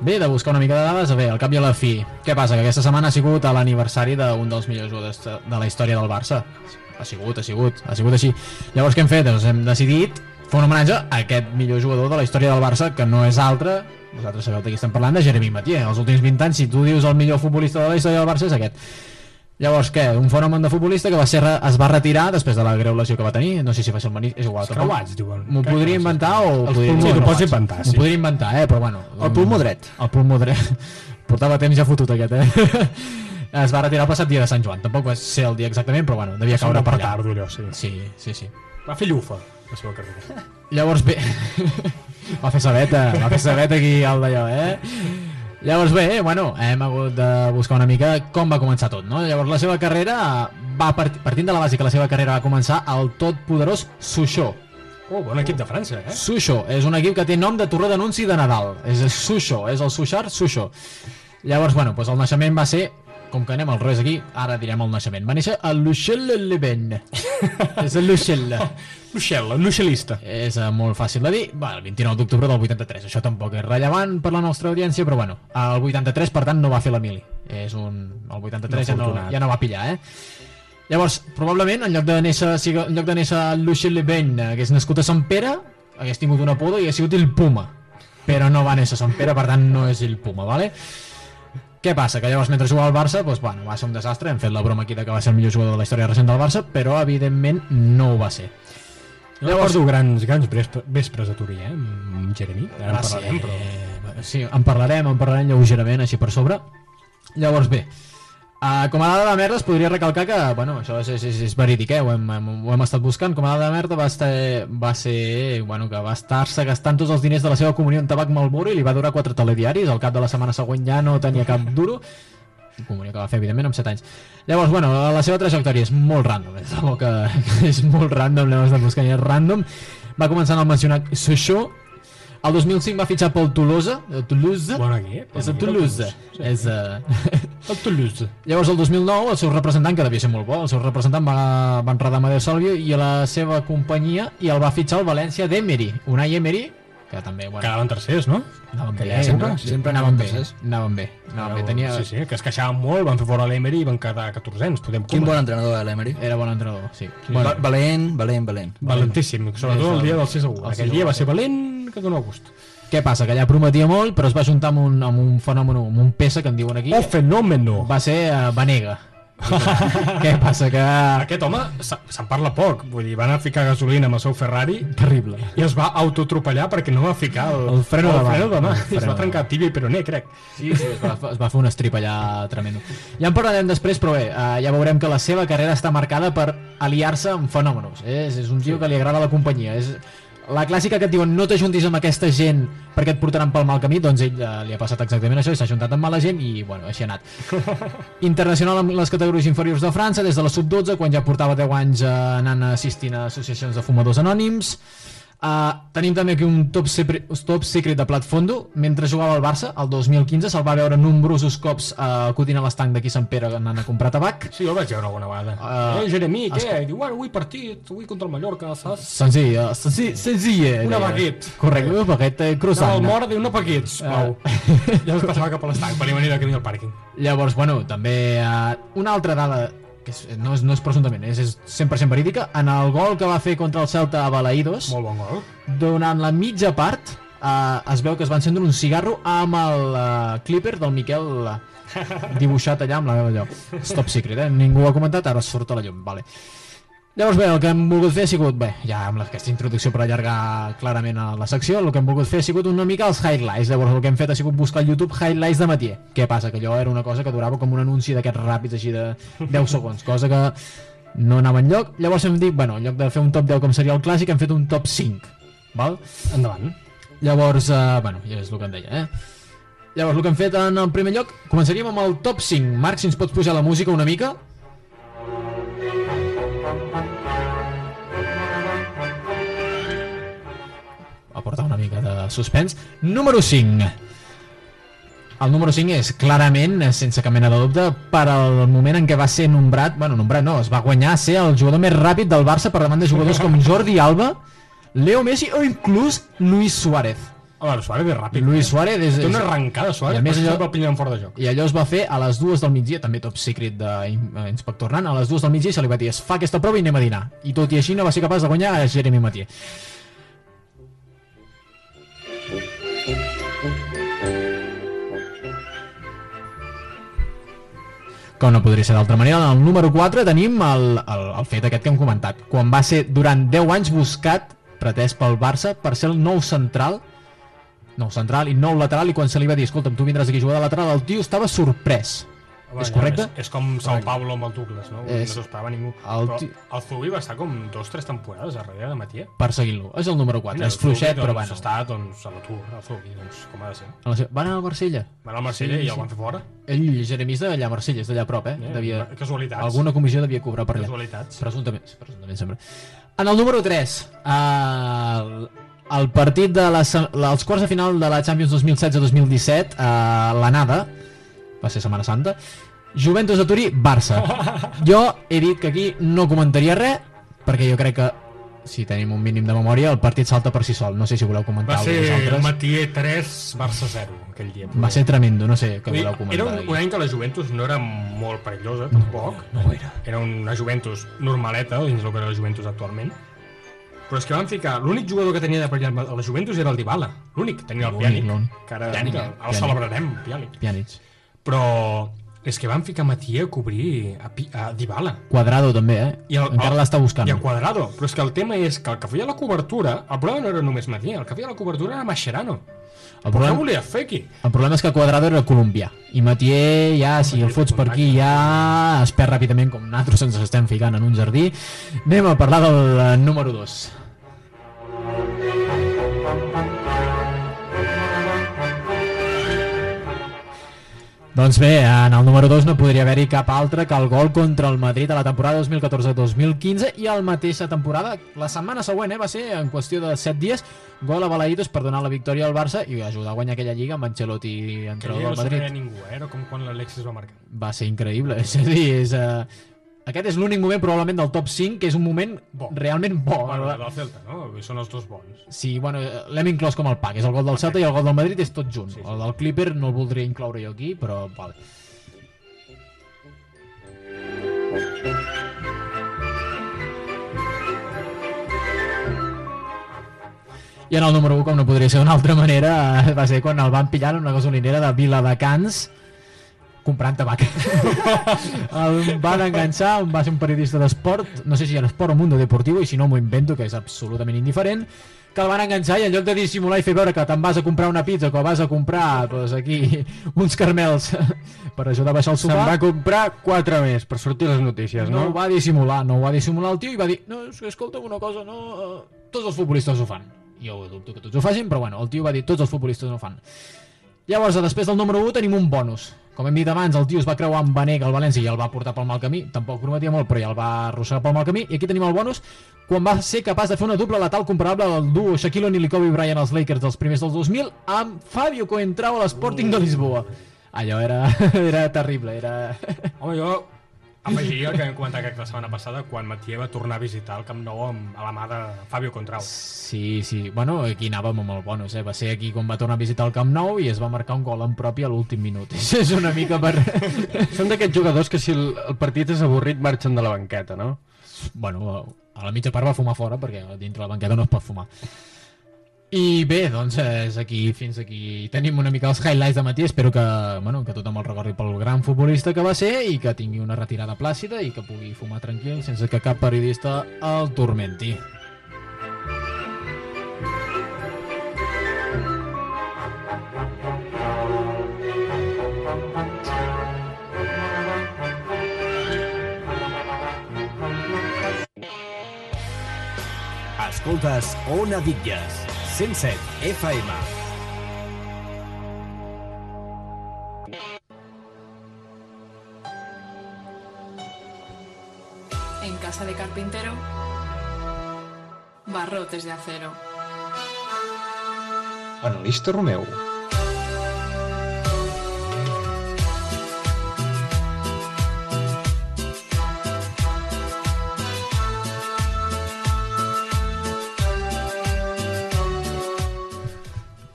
Bé, de buscar una mica de dades. Bé, al cap i a la fi. Què passa? Que aquesta setmana ha sigut l'aniversari d'un dels millors jugadors de la història del Barça. Ha sigut, ha sigut, ha sigut així. Llavors què hem fet? Doncs hem decidit fer un homenatge a aquest millor jugador de la història del Barça, que no és altre, vosaltres sabeu de qui estem parlant, de Jeremy Mathieu. Els últims 20 anys, si tu dius el millor futbolista de la història del Barça, és aquest. Llavors, què? Un fenomen de futbolista que va ser, es va retirar després de la greu lesió que va tenir. No sé si va ser el menisc, és igual. Els tampoc. creuats, diuen. M'ho podria inventar o... Els podria... Sí, t'ho pots inventar, sí. M'ho podria inventar, eh? Però bueno... El pulmó dret. El pulmó dret. Portava temps ja fotut aquest, eh? es va retirar el passat dia de Sant Joan. Tampoc va ser el dia exactament, però bueno, devia caure per allà. petardo, allò, sí. Sí, sí, sí. Va fer llufa, la seva carrera. Llavors bé, va fer sabeta, va fer sabeta aquí al d'allò, eh? Llavors bé, bueno, hem hagut de buscar una mica com va començar tot, no? Llavors la seva carrera va part, partint de la base que la seva carrera va començar al tot poderós Suixó. Oh, bon equip de França, eh? Suixó, és un equip que té nom de torre d'anunci de Nadal. És Suixó, és el Suixar Suixó. Llavors, bueno, doncs el naixement va ser com que anem al revés aquí, ara direm el naixement. Va néixer a Luchelle-le-Ben. és a Luchelle. Luchelle, nuixelista. És uh, molt fàcil de dir. Va, el 29 d'octubre del 83. Això tampoc és rellevant per la nostra audiència, però bueno, el 83, per tant, no va fer la mili. És un... El 83 ja no, ja no va pillar, eh? Llavors, probablement, en lloc de néixer, en lloc de néixer a Luchelle-le-Ben, hagués nascut a Sant Pere, hagués tingut un apodo i hagués sigut el Puma. Però no va néixer a Sant Pere, per tant, no és el Puma, vale? Què passa? Que llavors mentre jugava al Barça doncs, bueno, va ser un desastre, hem fet la broma aquí de que va ser el millor jugador de la història recent del Barça, però evidentment no ho va ser. Jo recordo grans, grans vespre- vespres a Turí, eh? Amb Jeremy. Ara en ser- parlarem, però... Sí, en parlarem, en parlarem lleugerament, així per sobre. Llavors, bé, uh, com a dada de merda es podria recalcar que, bueno, això és, és, és, és verídic, eh? ho, hem, hem, ho hem estat buscant, com a dada de merda va, estar, va ser, bueno, que va estar-se gastant tots els diners de la seva comunió en tabac Malboro i li va durar quatre telediaris, al cap de la setmana següent ja no tenia cap duro, comunió que va fer, evidentment, amb 7 anys. Llavors, bueno, la seva trajectòria és molt random, és algo que és molt random, l'hem estat buscant i és random. Va començar en el mencionat Sochaux, el 2005 va fitxar pel Toulouse, el Toulouse, Bon equip. és el Toulouse, Sí. és... Uh... El Toulouse. Llavors, el 2009, el seu representant, que devia ser molt bo, el seu representant va, va enredar Amadeu Salvio i a la seva companyia i el va fitxar el València d'Emery, Unai Emery, que també, bueno... Quedaven tercers, no? Anaven bé, Aquella eh? època. sempre anaven anaven bé, tercers. anaven bé, anaven bé, tenia... Sí, sí, que es queixaven molt, van fer fora l'Emery i van quedar 14 podem Quin bon entrenador, eh, l'Emery. Era bon entrenador, sí. Bueno, valent, valent, valent. Valentíssim, sobretot el dia del 6 a 1. el Aquell 6 a dia 1, va ser sí. valent que dona gust. Què passa? Que allà prometia molt, però es va juntar amb un, amb un fenomen, amb un peça que en diuen aquí. Oh, fenomeno! Va ser uh, Vanega. Què passa? Que... Aquest home se- se'n parla poc, vull dir, va anar a ficar gasolina amb el seu Ferrari Terrible. i es va autotropellar perquè no va ficar el, El freno de mà. freno de es va trencar tibia i peroné, crec. Sí, sí, es va, es va fer un strip allà tremendo. Ja en parlarem després, però bé, uh, ja veurem que la seva carrera està marcada per aliar-se amb fenòmenos. És, és un tio que li agrada la companyia. És la clàssica que et diuen no t'ajuntis amb aquesta gent perquè et portaran pel mal camí, doncs ell uh, li ha passat exactament això i s'ha juntat amb mala gent i, bueno, així ha anat. Internacional amb les categories inferiors de França des de la sub-12, quan ja portava 10 anys uh, anant assistint a associacions de fumadors anònims. Uh, tenim també aquí un top, secret, top secret de plat fondo mentre jugava al Barça, el 2015 se'l va veure nombrosos cops uh, acudint a l'estanc d'aquí Sant Pere anant a comprar tabac Sí, el vaig veure alguna vegada. Uh, eh, Jeremí, què? escol- Diu, bueno, avui partit, avui contra el Mallorca, saps? senzill, uh, senzill, senzill eh, Una deia. baguette. correcte, una baguette eh, croissant al mort, diu, no paquets, sisplau. Ja es passava cap a l'estanc per venir camí al pàrquing. Llavors, bueno, també uh, una altra dada és, no, és, no és presumptament, és, és 100% verídica, en el gol que va fer contra el Celta a Balaïdos, Molt bon gol. durant la mitja part uh, es veu que es va encendre un cigarro amb el uh, clipper del Miquel uh, dibuixat allà amb la allò. Stop secret, eh? Ningú ho ha comentat, ara surt a la llum, vale. Llavors bé, el que hem volgut fer ha sigut, bé, ja amb aquesta introducció per allargar clarament a la secció, el que hem volgut fer ha sigut una mica els highlights, llavors el que hem fet ha sigut buscar al YouTube highlights de Matier. Què passa? Que allò era una cosa que durava com un anunci d'aquests ràpids així de 10 segons, cosa que no anava enlloc. Llavors hem dit, bueno, en lloc de fer un top 10 com seria el clàssic, hem fet un top 5, val? Endavant. Llavors, uh, bueno, ja és el que em deia, eh? Llavors, el que hem fet en el primer lloc, començaríem amb el top 5. Marc, si ens pots pujar la música una mica? Aportar una mica de suspens. Número 5. El número 5 és clarament, sense cap mena de dubte, per al moment en què va ser nombrat, bueno, nombrat no, es va guanyar ser el jugador més ràpid del Barça per davant de jugadors com Jordi Alba, Leo Messi o inclús Luis Suárez. Home, Suárez és ràpid. Luis Suárez és... Té una arrencada, Suárez, I a més allò- el pillen fora de joc. I allò es va fer a les dues del migdia, també top secret d'inspector Nan, a les dues del migdia se li va dir, es fa aquesta prova i anem a dinar. I tot i així no va ser capaç de guanyar a Jeremy Mathieu. Com no podria ser d'altra manera, en el número 4 tenim el, el, el fet aquest que hem comentat. Quan va ser durant 10 anys buscat, pretès pel Barça, per ser el nou central, nou central i nou lateral, i quan se li va dir, escolta'm, tu vindràs aquí a jugar de lateral, el tio estava sorprès. Home, és correcte? És, és com Sao Paulo amb el Douglas, no? És- No s'ho esperava ningú. el Però el Zubi va estar com dos o tres temporades darrere de Matier. Perseguint-lo. És el número 4, Mira, és fluixet, Zubi, però doncs, bueno. Està, doncs, a l'atur, el Zubi, doncs, com ha de ser. A la Van anar al Marsella? Van al Marsella i el van fer fora. Ell, Jeremy, és d'allà a Marsella, és d'allà a prop, eh? Eh, Devia... casualitats. Alguna comissió devia cobrar per allà. Casualitats. Presumptament, presumptament sempre. En el número 3, el, el partit de les, els quarts de final de la Champions 2016-2017, uh, l'anada, va ser Setmana Santa, Juventus de Turí, Barça. Jo he dit que aquí no comentaria res, perquè jo crec que si tenim un mínim de memòria, el partit salta per si sol. No sé si voleu comentar Va ser vosaltres. Matier 3, Barça 0, aquell dia. Va ser tremendo, no sé què voleu comentar. Era un, un any que la Juventus no era molt perillosa, tampoc. No, no era. Era una Juventus normaleta, dins del que era la Juventus actualment. Però és que van ficar... L'únic jugador que tenia de perillar a la Juventus era el Dybala. L'únic. Tenia el Pjanic, que ara Pjanic, el Pjanic. celebrarem, Pjanic. Pjanic. Però és que van ficar Matia a cobrir a, Pi- a Dybala. Quadrado també, eh? I el, Encara l'està buscant. I a Quadrado. Però és que el tema és que el que feia la cobertura, el problema no era només Matia, el que feia la cobertura era Mascherano. El Però problema, què volia fer aquí? el problema és que Quadrado era colombià i Matier ja, si el fots per aquí ja es perd ràpidament com nosaltres ens estem ficant en un jardí anem a parlar del eh, número 2 Doncs bé, en el número 2 no podria haver-hi cap altre que el gol contra el Madrid a la temporada 2014-2015 i a la mateixa temporada, la setmana següent, eh, va ser en qüestió de 7 dies, gol a Balaïdos per donar la victòria al Barça i ajudar a guanyar aquella lliga amb Ancelotti Que entrenador no del Madrid. creia ningú, eh? Era com quan l'Alexis va marcar. Va ser increïble, és a dir, és, uh, aquest és l'únic moment probablement del top 5 que és un moment Bo. realment bo. Bueno, del Celta, no? Són els dos bons. Sí, bueno, l'hem inclòs com el pack, és el gol del Celta i el gol del Madrid és tot junt. El del Clipper no el voldria incloure jo aquí, però vale. I en el número 1, com no podria ser d'una altra manera, va ser quan el van pillar en una gasolinera de Viladecans comprant tabac. el van enganxar, va ser un periodista d'esport, no sé si era esport o mundo deportivo, i si no m'ho invento, que és absolutament indiferent, que el van enganxar i en lloc de dissimular i fer veure que te'n vas a comprar una pizza o que vas a comprar doncs, aquí uns carmels per ajudar a baixar el Se'n sopar va comprar quatre més per sortir les notícies, no no? ho va dissimular, no ho va dissimular el tio i va dir, no, escolta'm una cosa, no, eh, tots els futbolistes ho fan. Jo dubto que tots ho facin, però bueno, el tio va dir, tots els futbolistes ho fan. Llavors, després del número 1 tenim un bonus. Com hem dit abans, el tio es va creuar amb Banega al València i el va portar pel mal camí. Tampoc prometia molt, però ja el va arrossegar pel mal camí. I aquí tenim el bonus quan va ser capaç de fer una dupla letal comparable al duo Shaquille O'Neal i Kobe Bryant als Lakers dels primers dels 2000 amb Fabio Coentrao a l'Sporting de Lisboa. Allò era, era terrible, era... Home, jo afegiria el que vam comentar crec, la setmana passada quan Matier va tornar a visitar el Camp Nou amb, a la mà de Fabio Contrau. Sí, sí. Bueno, aquí anàvem amb el bonus, eh? Va ser aquí quan va tornar a visitar el Camp Nou i es va marcar un gol en propi a l'últim minut. És una mica per... Són d'aquests jugadors que si el, el partit és avorrit marxen de la banqueta, no? Bueno, a la mitja part va fumar fora perquè dintre la banqueta no es pot fumar. I bé, doncs és aquí, fins aquí tenim una mica els highlights de matí. Espero que, bueno, que tothom el recordi pel gran futbolista que va ser i que tingui una retirada plàcida i que pugui fumar tranquil sense que cap periodista el tormenti. Escoltes Ona Bitlles, 107 FM. En casa de carpintero, barrotes de acero. Analista Romeu.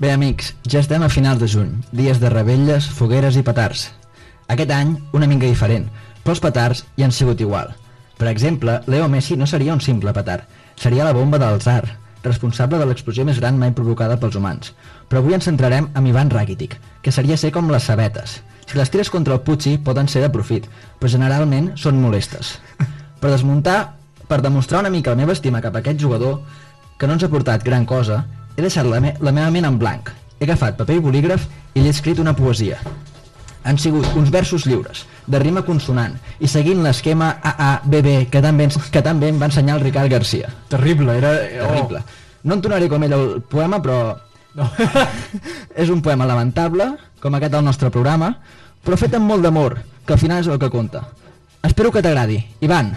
Bé, amics, ja estem a finals de juny, dies de rebelles, fogueres i petards. Aquest any, una mica diferent, però els petards hi han sigut igual. Per exemple, Leo Messi no seria un simple petard, seria la bomba del Tsar, responsable de l'explosió més gran mai provocada pels humans. Però avui ens centrarem en Ivan Rakitic, que seria ser com les sabetes. Si les tires contra el Pucci poden ser de profit, però generalment són molestes. Per desmuntar, per demostrar una mica la meva estima cap a aquest jugador, que no ens ha portat gran cosa, he deixat la, me la meva ment en blanc. He agafat paper i bolígraf i li he escrit una poesia. Han sigut uns versos lliures, de rima consonant, i seguint l'esquema AABB que també, que també em va ensenyar el Ricard Garcia. Terrible, era... Terrible. No entonaré com ell el poema, però... No. és un poema lamentable, com aquest del nostre programa, però fet amb molt d'amor, que al final és el que compta. Espero que t'agradi. Ivan,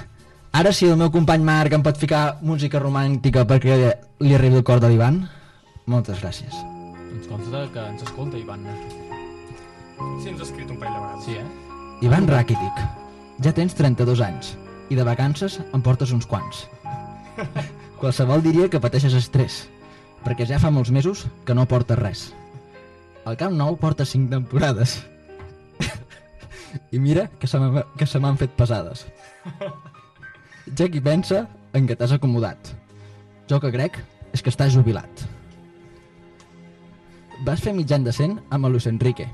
ara si el meu company Marc em pot ficar música romàntica perquè li arribi el cor de l'Ivan, moltes gràcies. Ens consta que ens escolta, Ivan. Sí, ens ha escrit un parell de vegades. Sí, eh? Ivan Rakitic, ja tens 32 anys i de vacances en portes uns quants. Qualsevol diria que pateixes estrès, perquè ja fa molts mesos que no portes res. El Camp Nou porta 5 temporades. I mira que se m'ha- que se m'han fet pesades. Ja qui pensa en que t'has acomodat. Jo que crec és que estàs jubilat. Vas fer mitjan decent amb el Luis Enrique,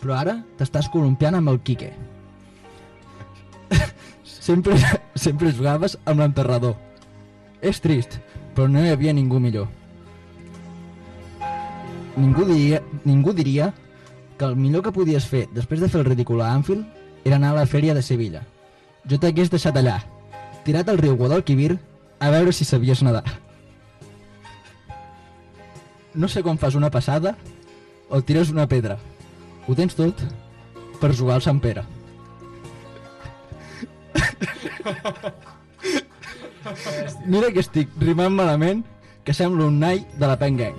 però ara t'estàs columpiant amb el Quique. sempre, sempre jugaves amb l'enterrador. És trist, però no hi havia ningú millor. Ningú diria, ningú diria que el millor que podies fer després de fer el ridícul a Anfield era anar a la fèria de Sevilla. Jo t'hagués deixat allà, tirat al riu Guadalquivir a veure si sabies nedar. No sé com fas una passada o tires una pedra. Ho tens tot per jugar al Sant Pere. Mira que estic rimant malament que sembla un nai de la Pen Gang.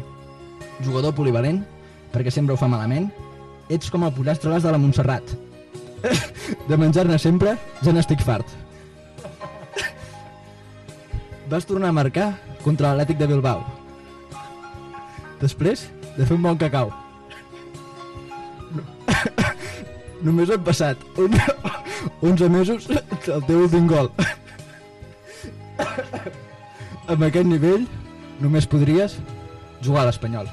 Jugador polivalent, perquè sempre ho fa malament, ets com el pollastre de la Montserrat. De menjar-ne sempre, ja n'estic fart. Vas tornar a marcar contra l'Atlètic de Bilbao. Després de fer un bon cacau. Només han passat 11 mesos del teu últim gol. Amb aquest nivell només podries jugar a l'Espanyol.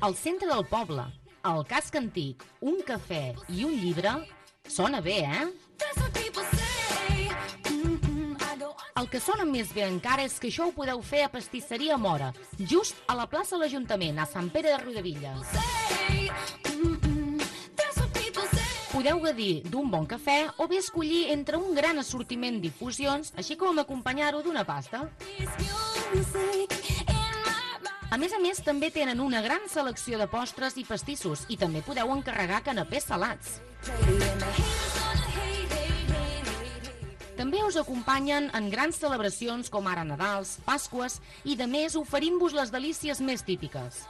Al centre del poble, al casc antic, un cafè i un llibre, sona bé, eh? El que sona més bé encara és que això ho podeu fer a Pastisseria Mora, just a la plaça de l'Ajuntament, a Sant Pere de Riudevilles. Podeu gaudir d'un bon cafè o bé escollir entre un gran assortiment d'infusions, així com acompanyar-ho d'una pasta. A més a més, també tenen una gran selecció de postres i pastissos i també podeu encarregar canapés salats. També us acompanyen en grans celebracions com ara Nadals, Pasques i de més oferint-vos les delícies més típiques.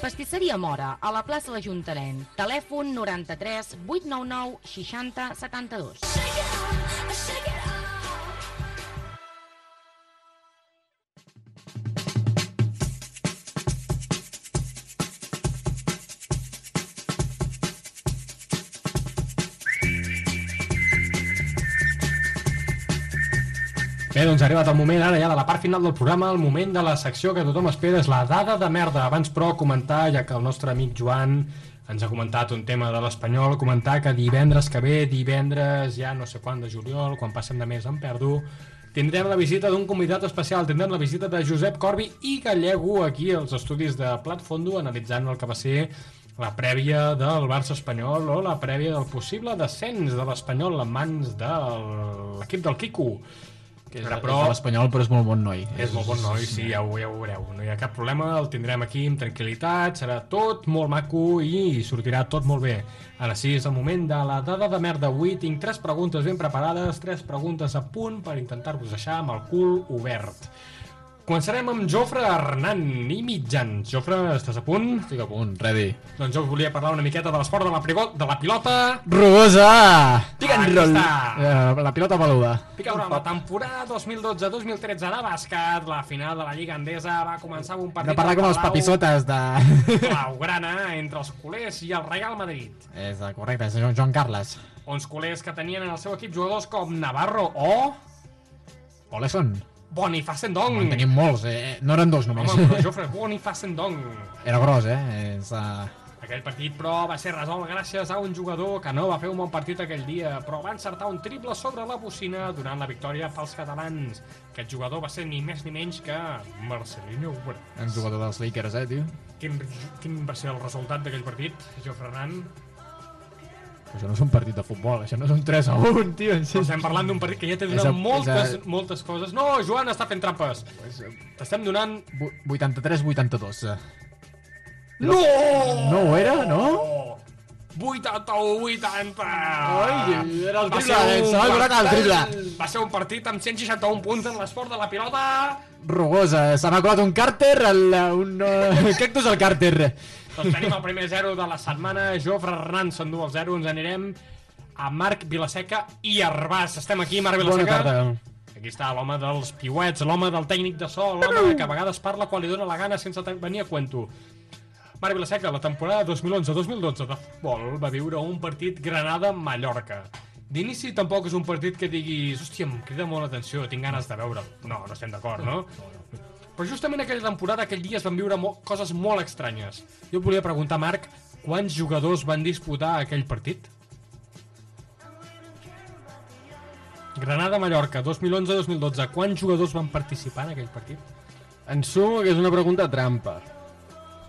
Pastisseria Mora, a la plaça l'Ajuntament. Telèfon 93 899 60 72. Bé, doncs ha arribat el moment ara ja de la part final del programa, el moment de la secció que tothom espera és la dada de merda. Abans, però, comentar, ja que el nostre amic Joan ens ha comentat un tema de l'Espanyol, comentar que divendres que ve, divendres ja no sé quan de juliol, quan passem de mes em perdo, tindrem la visita d'un convidat especial, tindrem la visita de Josep Corbi i Gallego aquí als estudis de Plat Fondo, analitzant el que va ser la prèvia del Barça espanyol o la prèvia del possible descens de l'Espanyol en mans de l'equip del Quico. Que és, però... és de l'Espanyol, però és molt bon noi. És molt bon noi, sí, ja ho, ja ho veureu. No hi ha cap problema, el tindrem aquí amb tranquil·litat, serà tot molt maco i sortirà tot molt bé. Ara sí, és el moment de la dada de merda. Avui tinc tres preguntes ben preparades, tres preguntes a punt per intentar-vos deixar amb el cul obert. Començarem amb Jofre Hernan i Mitjans. Jofre, estàs a punt? Estic a punt, ready. Doncs jo volia parlar una miqueta de l'esport de, la prigo- de la pilota. Rugosa! Pick and roll. Eh, la pilota peluda. Pica la temporada 2012-2013 de bàsquet, la final de la Lliga Endesa va començar amb un partit De parlar com els Palau papissotes de... Blaugrana entre els culers i el Real Madrid. És correcte, és Joan Carles. Uns culers que tenien en el seu equip jugadors com Navarro o Oleson. Bonifacendong. En tenim molts, eh? No eren dos només. Home, però Jofre, Bonifacendong. Era gros, eh? És, uh... Aquell partit, però, va ser resolt gràcies a un jugador que no va fer un bon partit aquell dia, però va encertar un triple sobre la bocina durant la victòria pels catalans. Aquest jugador va ser ni més ni menys que Marcelino Obrador. Un jugador dels Lakers, eh, tio? Quin, quin va ser el resultat d'aquell partit, Jofre Hernan? Això no és un partit de futbol, això no és un 3 a 1, tio. Però estem parlant d'un partit que ja té És donat a- moltes, a- moltes coses. No, Joan està fent trampes. T'estem donant... 83-82. No! No ho era, no? 81-80! Ai, era el Va triple, el triple. Va ser un partit amb 161 punts en l'esport de la pilota. Rugosa, se m'ha colat un càrter, el, un uh, cactus al càrter. Doncs tenim el primer 0 de la setmana. Jofre Hernan s'endú el 0. Ens anirem a Marc Vilaseca i Arbàs. Estem aquí, Marc Bona Vilaseca. tarda. Aquí està l'home dels piuets, l'home del tècnic de so, l'home que a vegades parla quan li dóna la gana sense venir a cuento. Marc Vilaseca, la temporada 2011-2012 de futbol va viure un partit Granada-Mallorca. D'inici tampoc és un partit que diguis hòstia, em crida molt l'atenció, tinc ganes de veure'l. No, no estem d'acord, no? Però justament aquella temporada, aquell dia es van viure mo coses molt estranyes. Jo et volia preguntar, Marc, quants jugadors van disputar aquell partit? Granada-Mallorca, 2011-2012. Quants jugadors van participar en aquell partit? En sumo que és una pregunta trampa.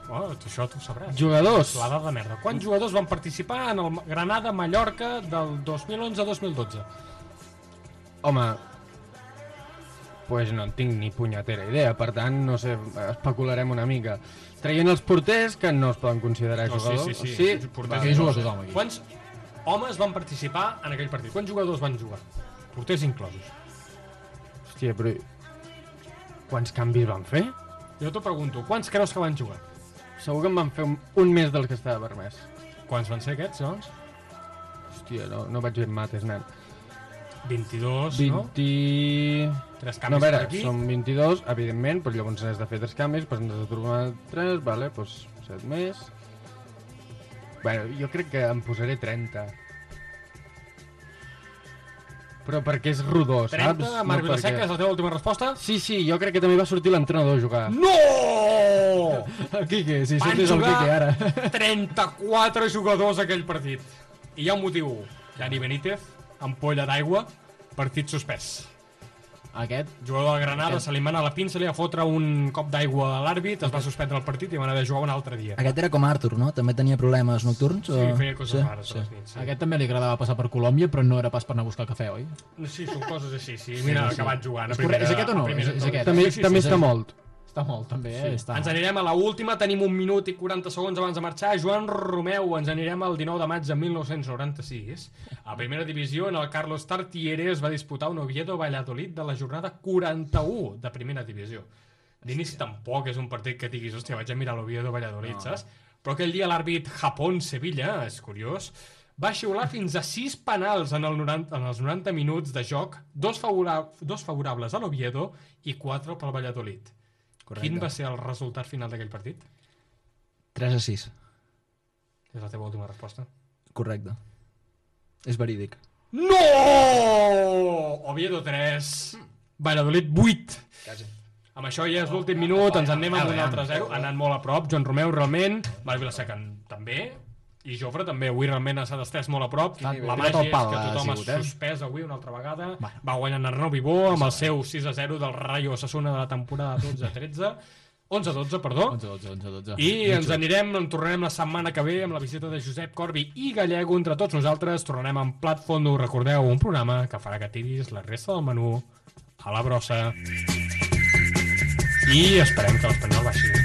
Oh, això tu ho sabràs. Jugadors. La dada de merda. Quants jugadors van participar en el Granada-Mallorca del 2011-2012? Home, pues no en tinc ni punyetera idea, per tant, no sé, especularem una mica. Traient els porters, que no es poden considerar No, sí, jugadors. sí, sí, sí, sí, porters va. i jugadors. Quants homes van participar en aquell partit? Quants jugadors van jugar? Porters inclosos. Hòstia, però... Quants canvis van fer? Jo t'ho pregunto, quants creus que van jugar? Segur que en van fer un, un més del que estava permès. Quants van ser aquests, doncs? Hòstia, no, no vaig fer mates, nen. 22, 20... no? Tres canvis no, a veure, per aquí. són 22, evidentment, però llavors has de fer tres canvis, doncs has de trobar tres, vale, doncs 7 més... Bueno, jo crec que em posaré 30. Però perquè és rodó, 30, saps? Marc perquè- Vilaseca, és la teva última resposta? Sí, sí, jo crec que també va sortir l'entrenador a jugar. No! El Quique, si Van sortis el Quique ara. 34 jugadors aquell partit. I hi ha un motiu. Dani Benítez, ampolla d'aigua, partit suspès. Aquest? Jugador del Granada, Aquest. se li mana la pinça, li va fotre un cop d'aigua a l'àrbit, es va suspendre el partit i van haver de jugar un altre dia. Aquest era com Arthur, no? També tenia problemes nocturns? Sí, o... feia coses rares a les nits. Aquest també li agradava passar per Colòmbia, però no era pas per anar a buscar cafè, oi? Sí, són coses així, sí. Mira, Sí, sí. acabat jugant. a És correcte, primera- és aquest o no? primera- És- és aquest. També, Sí, sí, també sí, està sí. molt. Està molt, també, eh? Està... Ens anirem a la última, tenim un minut i 40 segons abans de marxar. Joan Romeu, ens anirem al 19 de maig de 1996. A primera divisió, en el Carlos Tartiere es va disputar un Oviedo-Valladolid de la jornada 41 de primera divisió. D'inici tampoc és un partit que diguis, hòstia, vaig a mirar l'Oviedo-Valladolid, No. saps? Però aquell dia l'àrbit Japón-Sevilla, és curiós, va xiular fins a 6 penals en, el 90, en els 90 minuts de joc, dos, favora, dos favorables a l'Oviedo i 4 pel Valladolid. Correcte. Quin va ser el resultat final d'aquell partit? 3 a 6. És la teva última resposta. Correcte. És verídic. No! Oviedo 3, Valladolid 8. Quasi. Amb això ja és l'últim minut, ens en anem amb un altre 0, ha anat molt a prop, Joan Romeu realment, Marc Vilaseca també, i Jofre també, avui realment s'ha d'estès molt a prop, la nivell. màgia és que tothom ha sigut, eh? suspès avui una altra vegada, va guanyant Arnau Vivó amb el seu 6 a 0 del Rayo Osasuna de la temporada 12-13, 11-12, perdó, 11-12, 11-12. i ens anirem, en tornarem la setmana que ve amb la visita de Josep Corbi i Gallego entre tots nosaltres. Tornarem amb Plat Fondo, recordeu, un programa que farà que tiris la resta del menú a la brossa. I esperem que l'Espanyol baixi.